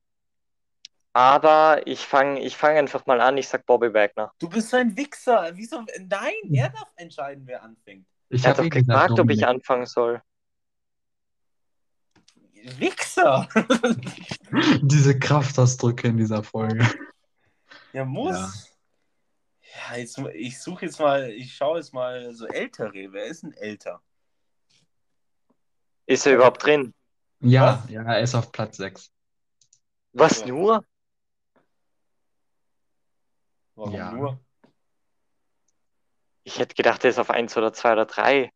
aber ich fange ich fang einfach mal an. Ich sag Bobby Wagner. Du bist so ein Wichser. Wieso? Nein, er darf entscheiden, wer anfängt. Ich habe doch eh gesagt, gefragt, ob ich anfangen soll. Wichser! Diese Kraftausdrücke in dieser Folge. ja, muss. Ja, jetzt, ich suche jetzt mal, ich schaue jetzt mal so ältere. Wer ist denn älter? Ist er überhaupt drin? Ja, ja, er ist auf Platz 6. Was Ja. nur? Warum Ja. nur? Ich hätte gedacht, er ist auf 1 oder 2 oder 3.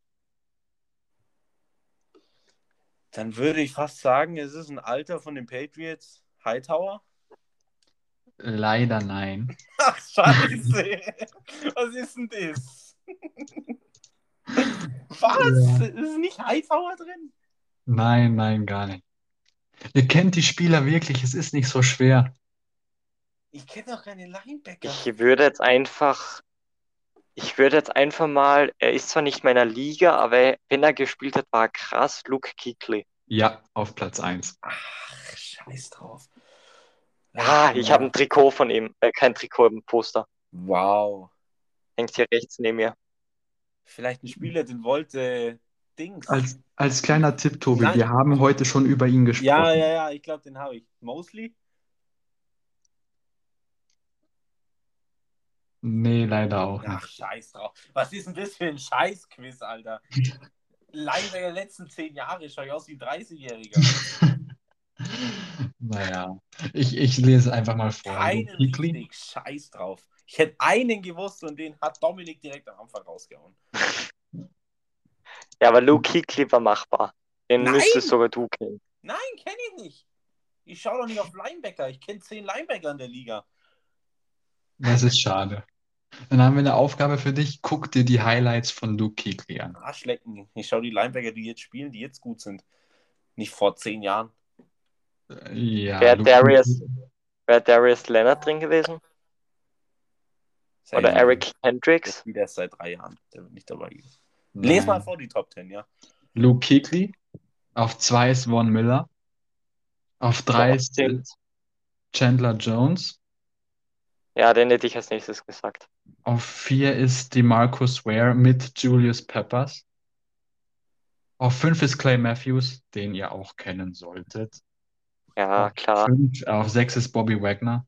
Dann würde ich fast sagen, es ist ein Alter von den Patriots. Hightower? Leider nein. Ach, scheiße. Was ist denn das? Was? Ja. Ist nicht Hightower drin? Nein, nein, gar nicht. Ihr kennt die Spieler wirklich, es ist nicht so schwer. Ich kenne doch keine Linebacker. Ich würde jetzt einfach. Ich würde jetzt einfach mal. Er ist zwar nicht meiner Liga, aber wenn er gespielt hat, war er krass. Luke Kuechly. Ja, auf Platz 1. Ach, scheiß drauf. Ja, ich habe ein Trikot von ihm. Äh, kein Trikot, ein Poster. Wow. Hängt hier rechts neben mir. Vielleicht ein Spieler, den wollte Dings. Als, als kleiner Tipp, Tobi, Nein. wir haben heute schon über ihn gesprochen. ja, ja, ja, ich glaube, den habe ich. Mosley? Nee, leider auch Ach, nicht. scheiß drauf. Was ist denn das für ein Scheiß-Quiz, Alter? Linebacker der letzten zehn Jahre schaue ich aus wie ein 30-Jähriger. Naja, ich, ich lese einfach mal vor. Keinen Kuechly, richtig, scheiß drauf. Ich hätte einen gewusst und den hat Dominik direkt am Anfang rausgehauen. Ja, aber Luke Kuechly war machbar. Den Nein! müsstest sogar du kennen. Nein, kenne ich nicht. Ich schaue doch nicht auf Linebacker. Ich kenne zehn Linebacker in der Liga. das ist schade. Dann haben wir eine Aufgabe für dich. Guck dir die Highlights von Luke Kuechly an. Arschlecken. Ich schaue die Linebacker, die jetzt spielen, die jetzt gut sind. Nicht vor zehn Jahren. Ja, Wer Luke Darius- Wäre Darius Leonard drin gewesen? Oder. Eric Der Hendricks? spielt erst seit drei Jahren. Der wird nicht dabei gewesen. Les mal Nein. vor die Top 10, ja. Luke Kuechly. Auf 2 ist Von Miller. Auf 3 Ja, ist. Chandler Jones. Ja, den hätte ich als nächstes gesagt. Auf 4 ist DeMarcus Ware mit Julius Peppers. Auf 5 ist Clay Matthews, den ihr auch kennen solltet. Ja, klar. Fünf, auf 6 ist Bobby Wagner.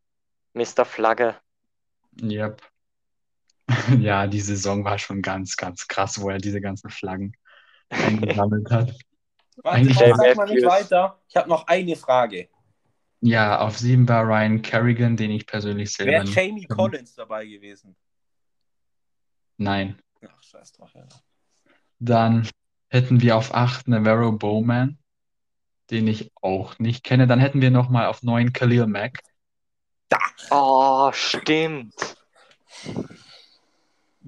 Mr. Flagge. Yep. Ja, die Saison war schon ganz, ganz krass, wo er diese ganzen Flaggen eingesammelt hat. Warte, Eigentlich- warum sag mal nicht weiter. Ich habe noch eine Frage. Ja, auf 7 war Ryan Kerrigan, den ich persönlich selber Wäre nicht. Jamie kenn. Collins dabei gewesen? Nein. Ach, scheiß drauf, ja. Dann hätten wir auf 8 Navarro Bowman, den ich auch nicht kenne. Dann hätten wir nochmal auf 9 Khalil Mack. Da! Oh, stimmt.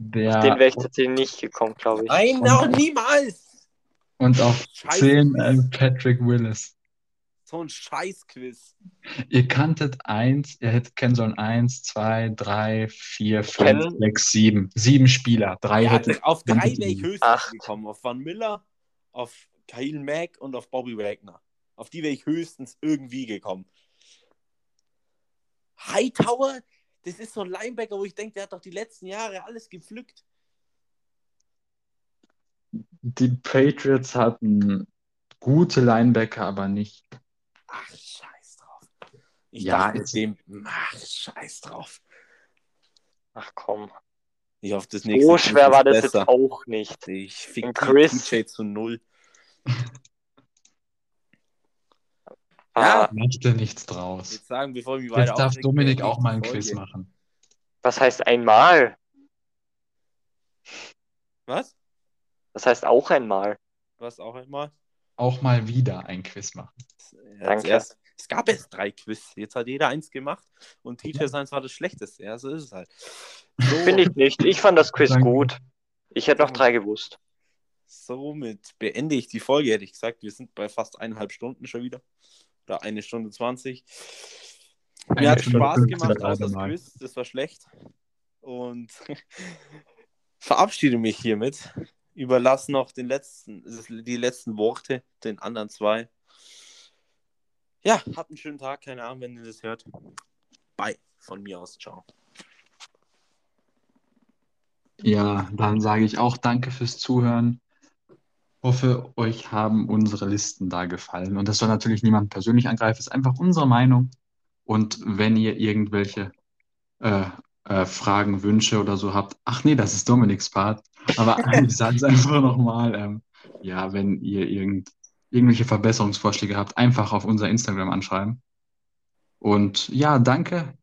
Der, Den wäre ich tatsächlich nicht gekommen, glaube ich. Nein, noch niemals! und auf Scheiß 10 Quiz. äh, Patrick Willis. So ein Scheiß-Quiz. Ihr kanntet eins, ihr hättet kennen sollen eins, zwei, drei, vier, fünf, Kennen- sechs, sieben. Sieben Spieler. Drei Ja, hättet. auf drei wäre ich höchstens Acht. gekommen. Auf Van Miller, auf Kyle Mack und auf Bobby Wagner. Auf die wäre ich höchstens irgendwie gekommen. Hightower, das ist so ein Linebacker, wo ich denke, der hat doch die letzten Jahre alles gepflückt. Die Patriots hatten gute Linebacker, aber nicht. Ach, scheiß drauf. Ich Ja, dachte mit dem, ach, scheiß drauf. Ach komm. Ich hoffe, das nächste So schwer ist war das besser. jetzt auch nicht. Ich fick die Chris- TJ zu null. Ah, Macht dir nichts draus. Jetzt sagen, bevor weiter Jetzt darf Dominik auch mal ein. Quiz machen. was heißt einmal? Was? Das heißt auch einmal. Was auch einmal? Auch mal wieder ein Quiz machen. Ja, Danke. zuerst- es gab erst drei Quiz. Jetzt hat jeder eins gemacht und TJ seins war das schlechteste. Ja, so ist es halt. So, Finde ich nicht. Ich fand das Quiz Danke. gut. Ich hätte noch drei gewusst. Somit beende ich die Folge, hätte ich gesagt. Wir sind bei fast eineinhalb Stunden schon wieder. Oder eine Stunde zwanzig. Mir hat Eine Stunde Spaß 15 gemacht, außer das. Quiz, das war schlecht. Und verabschiede mich hiermit. Überlasse noch den letzten, die letzten Worte den anderen zwei. Ja, habt einen schönen Tag, keine Ahnung, wenn ihr das hört. Bye von mir aus. Ciao. Ja, dann sage ich auch danke fürs Zuhören. Hoffe, euch haben unsere Listen da gefallen. Und das soll natürlich niemand persönlich angreifen, es ist einfach unsere Meinung. Und wenn ihr irgendwelche äh, äh, Fragen, Wünsche oder so habt, ach nee, das ist Dominiks Part. Aber ich sage es einfach nochmal, ähm, ja, wenn ihr irgend, irgendwelche Verbesserungsvorschläge habt, einfach auf unser Instagram anschreiben. Und ja, danke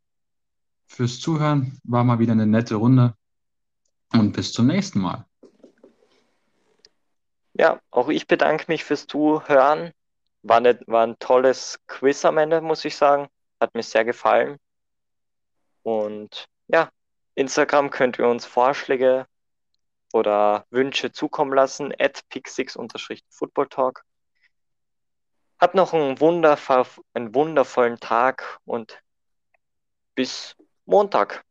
fürs Zuhören. War mal wieder eine nette Runde. Und bis zum nächsten Mal. Ja, auch ich bedanke mich fürs Zuhören. War, ne, war ein tolles Quiz am Ende, muss ich sagen. Hat mir sehr gefallen. Und ja, Instagram könnt ihr uns Vorschläge oder Wünsche zukommen lassen. At pixix-footballtalk. Habt noch einen, wundervoll, einen wundervollen Tag und bis Montag.